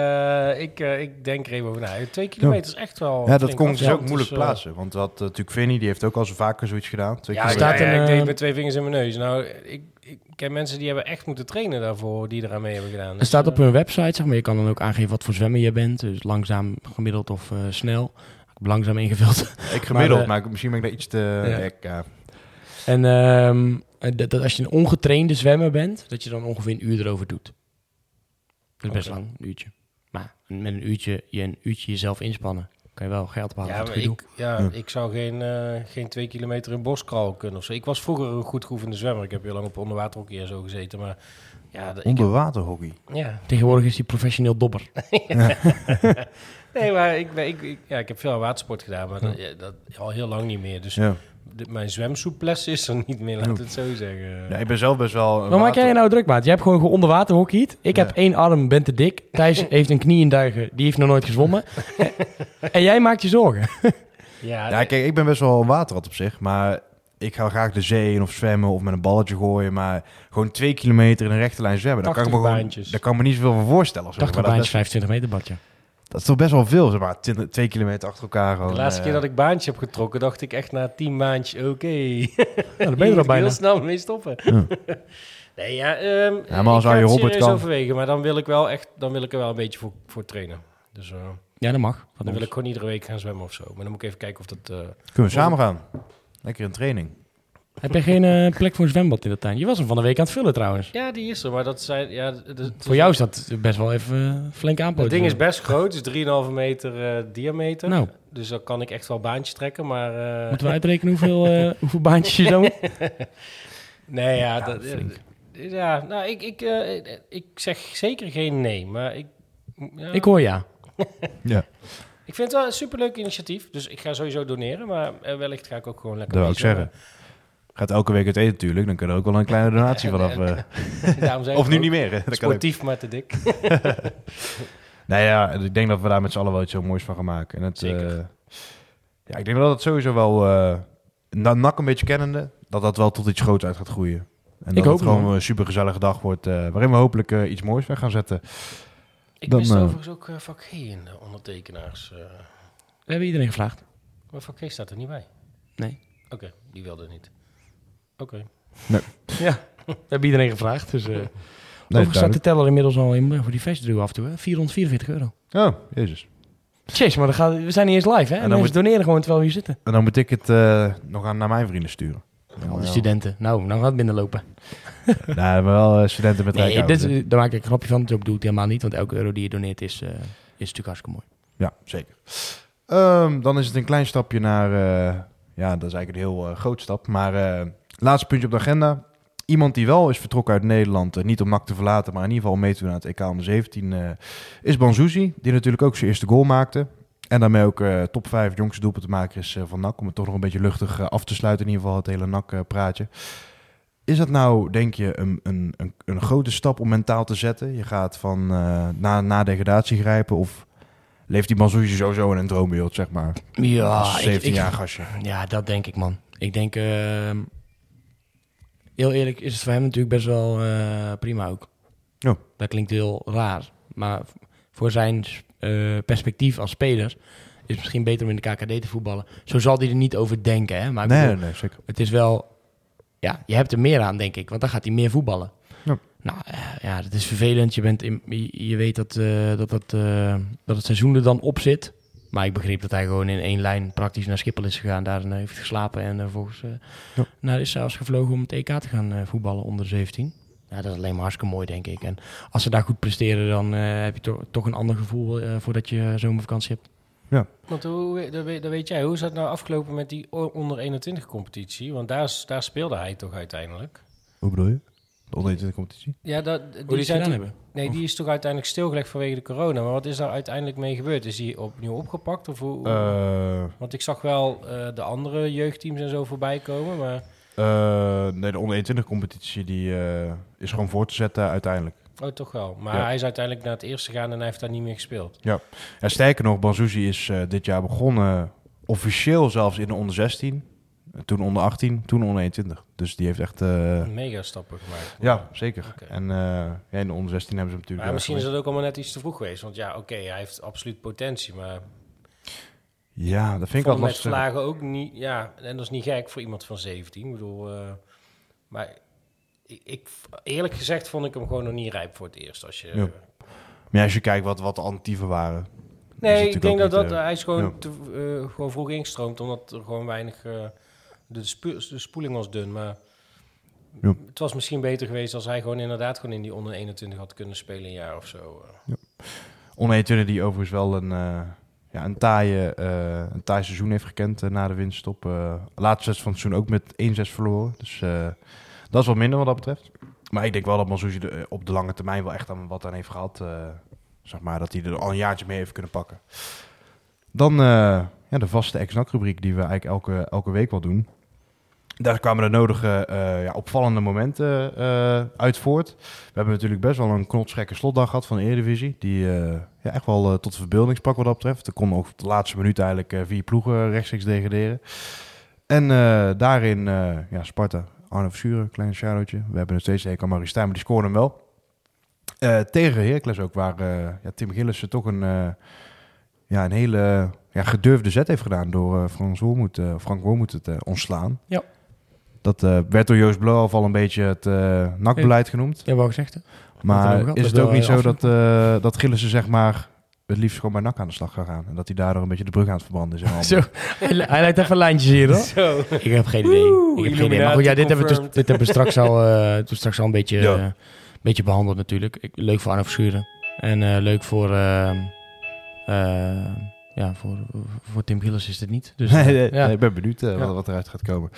eh, ik, ik denk er even over na. Twee kilometer is echt wel ja, dat kon ik dus ook moeilijk dus, plaatsen. Want wat, eh, natuurlijk Vinny, die heeft ook al zo vaker zoiets gedaan. Twee Ja, staat ja, ja, een, ik deed met twee vingers in mijn neus. Nou, ik, ik ken mensen die hebben echt moeten trainen daarvoor, die eraan mee hebben gedaan. Er Dus, staat op eh, hun website, zeg maar, je kan dan ook aangeven wat voor zwemmer je bent. Dus langzaam, gemiddeld of eh, snel. Ik heb langzaam ingevuld. Ik gemiddeld, Maar, maar, eh, misschien ben ik daar iets te... Ja. ik, ja. En ehm, dat, dat als je een ongetrainde zwemmer bent, dat je dan ongeveer een uur erover doet. Dat is best lang, een uurtje. Maar met een uurtje, je een uurtje jezelf inspannen, kan je wel geld behalen ja, voor maar het gedoe. ik, ja, Ja. ik zou geen, eh, geen twee kilometer in boskraal kunnen of zo. Ik was vroeger een goed geoefende zwemmer. Ik heb heel lang op onderwaterhockey en zo gezeten, maar ja, Onderwaterhockey. ja. Tegenwoordig is hij professioneel dobber. Nee, maar ik, ben- ik, ik, ja, ik heb veel aan watersport gedaan, maar dat, dat al heel lang niet meer. Dus Ja. De- mijn zwemsoeplesse is er niet meer, laat Ja. het zo zeggen. ja, ik ben zelf best wel... een Wat maak jij je nou druk, maat? Jij hebt gewoon onder water hockeyed. Ik heb één arm, ben te dik. Thijs heeft een knie in duigen, die heeft nog nooit gezwommen. en jij maakt je zorgen. ja, Ja, kijk, ik ben best wel een waterrat op zich, maar ik ga graag de zee in of zwemmen of met een balletje gooien, maar gewoon twee kilometer in een rechte lijn zwemmen, daar kan ik me 80 gewoon, baantjes. daar kan ik me niet zoveel van voorstellen. of zo. 80 Maar dat, baantjes, dat, is- 25 meter badje. Dat is toch best wel veel, zeg maar, 20 twee kilometer achter elkaar gewoon. de laatste eh, keer dat ik baantje heb getrokken, dacht ik echt na tien maandjes, oké. Nou, dan ben je er al bijna. heel snel mee stoppen. Ja. nee, ja, ehm Ja, maar als ik ga Arjen het Robert kan. overwegen, maar dan wil ik wel echt, dan wil ik er wel een beetje voor, voor trainen. Dus eh, Ja, dat mag. Dan ons. wil ik gewoon iedere week gaan zwemmen of zo. Maar dan moet ik even kijken of dat... eh, Kunnen we samen gaan? Lekker in training. Heb je geen eh, plek voor een zwembad in de tuin? Je was hem van de week aan het vullen trouwens. Ja, die is er, maar dat zijn... Ja, Voor jou is dat best wel even eh, flink aanpoten. Het ding is best groot, het is 3,5 meter eh, diameter. Nou, Dus dan kan ik echt wel baantjes trekken, maar... eh, moeten we uitrekenen hoeveel, eh, hoeveel baantjes je zo moet? Nee, ja, Ja, dat, flink. ja nou, ik, ik, eh, ik zeg zeker geen nee, maar ik... Ja, Ik hoor ja. Ja, ik vind het wel een superleuk initiatief, dus ik ga sowieso doneren, maar wellicht ga ik ook gewoon lekker dat wil ik zeggen. Gaat elke week het eten natuurlijk, dan kunnen we ook wel een kleine donatie vanaf. eh, of ik nu niet meer, hè? Sportief, maar te dik. Nou ja, ik denk dat we daar met z'n allen wel iets heel moois van gaan maken. En het, Zeker. eh, ja, ik denk dat het sowieso wel, eh na NAC een beetje kennende, dat dat wel tot iets groots uit gaat groeien. En dat hoop het het, gewoon een super gezellige dag wordt, eh, waarin we hopelijk eh, iets moois weg gaan zetten. Ik Dan, mis eh, overigens ook vak G in de ondertekenaars. eh. We hebben iedereen gevraagd. maar vak G staat er niet bij. Nee. Oké, die wilde niet. Oké. Ja, we hebben iedereen gevraagd. Dus, eh Nee, staat de teller inmiddels al in eh, voor die festival af en toe. Hè? 444 euro. Oh, jezus. Jeez, maar dan gaat, we zijn niet eens live, hè? En dan moet- doneren gewoon terwijl we hier zitten. En dan moet ik het eh, nog aan naar mijn vrienden sturen. Al die studenten. Nou, nou gaat het binnenlopen. nou, maar wel studenten met Nee, dit, is- daar maak ik een grapje van. Dat doe ik helemaal niet. Want elke euro die je doneert is, is natuurlijk hartstikke mooi. Ja, zeker. Ehm, dan is het een klein stapje naar... ja, dat is eigenlijk een heel groot stap. Maar laatste puntje op de agenda. Iemand die wel is vertrokken uit Nederland, eh, niet om NAC te verlaten, maar in ieder geval mee te doen aan het EK onder 17, eh, is Banzuzi. Die natuurlijk ook zijn eerste goal maakte. En daarmee ook eh, top 5 jongste doelpuntenmaker is eh, van NAC. Om het toch nog een beetje luchtig af te sluiten, in ieder geval het hele NAC-praatje. Is dat nou, denk je, een, een, een, een grote stap om mentaal te zetten? Je gaat van na, na degradatie grijpen of leeft die Banzuzi sowieso in een droombeeld, zeg maar? Ja, Als ik- 17 ik- jaar gastje. Ja, dat denk ik, man. Ik denk, ehm, heel eerlijk, is het voor hem natuurlijk best wel eh, prima ook. Ja. Dat klinkt heel raar. Maar voor zijn eh, perspectief als speler is het misschien beter om in de KKD te voetballen. Zo zal hij er niet over denken, hè. Maar Nee, bedoel, nee, zeker. het is wel... Ja, je hebt er meer aan, denk ik. Want dan gaat hij meer voetballen. Ja. Nou, eh, ja, dat is vervelend. Je, bent in, je, weet dat, dat, dat, dat het seizoen er dan op zit. Maar ik begreep dat hij gewoon in één lijn praktisch naar Schiphol is gegaan. Daar eh, heeft geslapen en vervolgens uh, Ja. nou, is zelfs gevlogen om het EK te gaan eh, voetballen onder 17. Ja, dat is alleen maar hartstikke mooi, denk ik. En als ze daar goed presteren, dan eh, heb je to toch een ander gevoel eh, voordat je zomervakantie hebt. Want hoe, dat, weet, dat weet jij, hoe is dat nou afgelopen met die onder 21 competitie? Want daar, is- daar speelde hij toch uiteindelijk? Hoe bedoel je? De onder de competitie? Ja, dat, Hoe die, die zijn toch- hebben. Nee, die is toch uiteindelijk stilgelegd vanwege de corona. Maar wat is daar uiteindelijk mee gebeurd? Is die opnieuw opgepakt? Of hoe, Eh, Want ik zag wel eh, de andere jeugdteams en zo voorbij komen, maar... eh, nee, de onder 21 competitie die, is gewoon voor te zetten uiteindelijk. Oh, toch wel. Maar Ja. hij is uiteindelijk naar het eerste gegaan en hij heeft daar niet meer gespeeld. Ja, sterker nog, Banzuzi is dit jaar begonnen, officieel zelfs in de onder 16. Toen onder 18, toen onder 21. Dus die heeft echt... eh, Mega stappen gemaakt. ja, zeker. En eh, ja, in de onder 16 hebben ze hem natuurlijk... Maar eh, misschien is dat ook allemaal net iets te vroeg geweest. Want ja, oké, hij heeft absoluut potentie. Maar Ja, dat vind ik vond wel met lastig. vlagen ook niet... Ja, en dat is niet gek voor iemand van 17. Ik bedoel... maar ik, ik, eerlijk gezegd vond ik hem gewoon nog niet rijp voor het eerst. Als je, Ja. Maar als je kijkt wat, wat de alternatieven waren... Nee, ik denk dat, dat hij is gewoon, te, gewoon vroeg ingestroomd, omdat er gewoon weinig... de, spu- de spoeling was dun, maar... Ja. Het was misschien beter geweest als hij gewoon inderdaad gewoon in die onder 21 had kunnen spelen een jaar of zo. eh. Onder 21 die overigens wel een, eh ja, een, taaie, eh, een taai seizoen heeft gekend na de winststop. Laatste zes van het seizoen ook met 1-6 verloren. Dus dat is wat minder wat dat betreft. Maar ik denk wel dat Mansuzi eh, op de lange termijn wel echt aan wat aan heeft gehad. eh, zeg maar, dat hij er al een jaartje mee heeft kunnen pakken. Dan ja, de vaste ex-NAC-rubriek die we eigenlijk elke, elke week wel doen. Daar kwamen de nodige eh, ja, opvallende momenten eh, uit voort. We hebben natuurlijk best wel een knotsgekke slotdag gehad van de Eredivisie. Die eh, ja, echt wel tot de verbeelding sprak wat dat betreft. Er kon ook de laatste minuut eigenlijk vier ploegen rechtstreeks degraderen. En daarin ja, Sparta, Arno Verschuren, klein shout-outje. We hebben nog steeds een aan Marie Stijn, maar die scoorde hem wel. Tegen Heracles ook, waar ja, Tim Gillissen toch een, ja, een hele ja, gedurfde zet heeft gedaan door Frans Frank Wormoed te ontslaan. Ja. Dat eh, werd door Joost Blauw al een beetje het eh nakbeleid genoemd. Ja, wel gezegd. hè? Wat Maar is het ook wil niet zo dat, eh dat Gillissen zeg maar het liefst gewoon bij NAC aan de slag gaat gaan? En dat hij daardoor een beetje de brug aan het verbranden is. Zo, hij hij leidt even lijntjes hier, hoor. Zo. Ik heb geen idee. ik heb geen idee. Maar goed, ja, dit hebben, we dus, Illuminati dit hebben we straks al, eh, toen straks al een beetje, Ja. eh, beetje behandeld natuurlijk. Ik, leuk voor Arno Verschuren. En eh, leuk voor, ehm, eh, ja, voor, voor Tim Gillis is dit niet. Dus, Nee, eh, nee, ja. nee, ik ben benieuwd eh, Ja. wat, wat eruit gaat komen.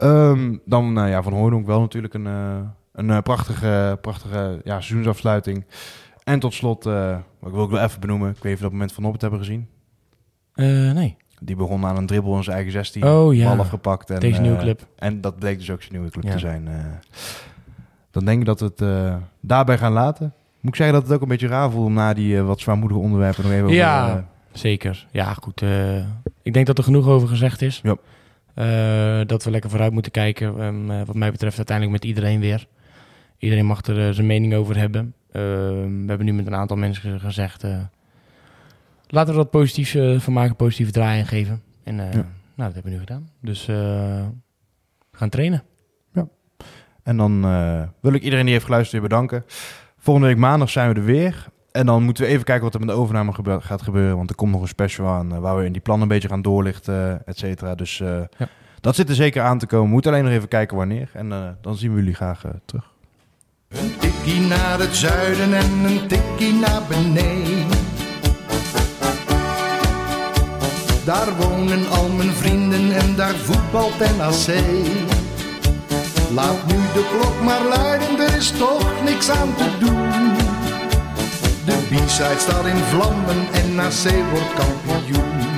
Ehm, dan eh, ja, Van Hooydonk wel natuurlijk een, eh, een eh, prachtige, prachtige ja, seizoensafsluiting. En tot slot, wat wil ik wel even benoemen, ik weet niet of we dat moment van op het hebben gezien. Nee. Die begon aan een dribbel in zijn eigen 16. Oh ja, Bal afgepakt. En, deze nieuwe club. En dat bleek dus ook zijn nieuwe club Ja. te zijn. dan denk ik dat we het daarbij gaan laten. Moet ik zeggen dat het ook een beetje raar voelt om na die wat zwaarmoedige onderwerpen nog even over, Ja. Zeker. Ja, goed. ik denk dat er genoeg over gezegd is. Ja. Eh, dat we lekker vooruit moeten kijken. Ehm, eh, wat mij betreft uiteindelijk met iedereen weer. Iedereen mag er eh, zijn mening over hebben. Ehm, we hebben nu met een aantal mensen gezegd... laten we wat positiefs eh, van maken. Positieve draai geven. En Ja. nou, dat hebben we nu gedaan. Dus we gaan trainen. En dan wil ik iedereen die heeft geluisterd weer bedanken. Volgende week maandag zijn we er weer. En dan moeten we even kijken wat er met de overname gebe- gaat gebeuren. Want er komt nog een special aan eh, waar we in die plannen een beetje gaan doorlichten, et cetera. Dus eh, Ja. dat zit er zeker aan te komen. We moeten alleen nog even kijken wanneer. En eh, dan zien we jullie graag terug. Een tikkie naar het zuiden en een tikkie naar beneden. Daar wonen al mijn vrienden en daar voetbalt NAC. Laat nu de klok maar luiden, er is toch niks aan te doen. De B-side staat in vlammen en NAC wordt kampioen.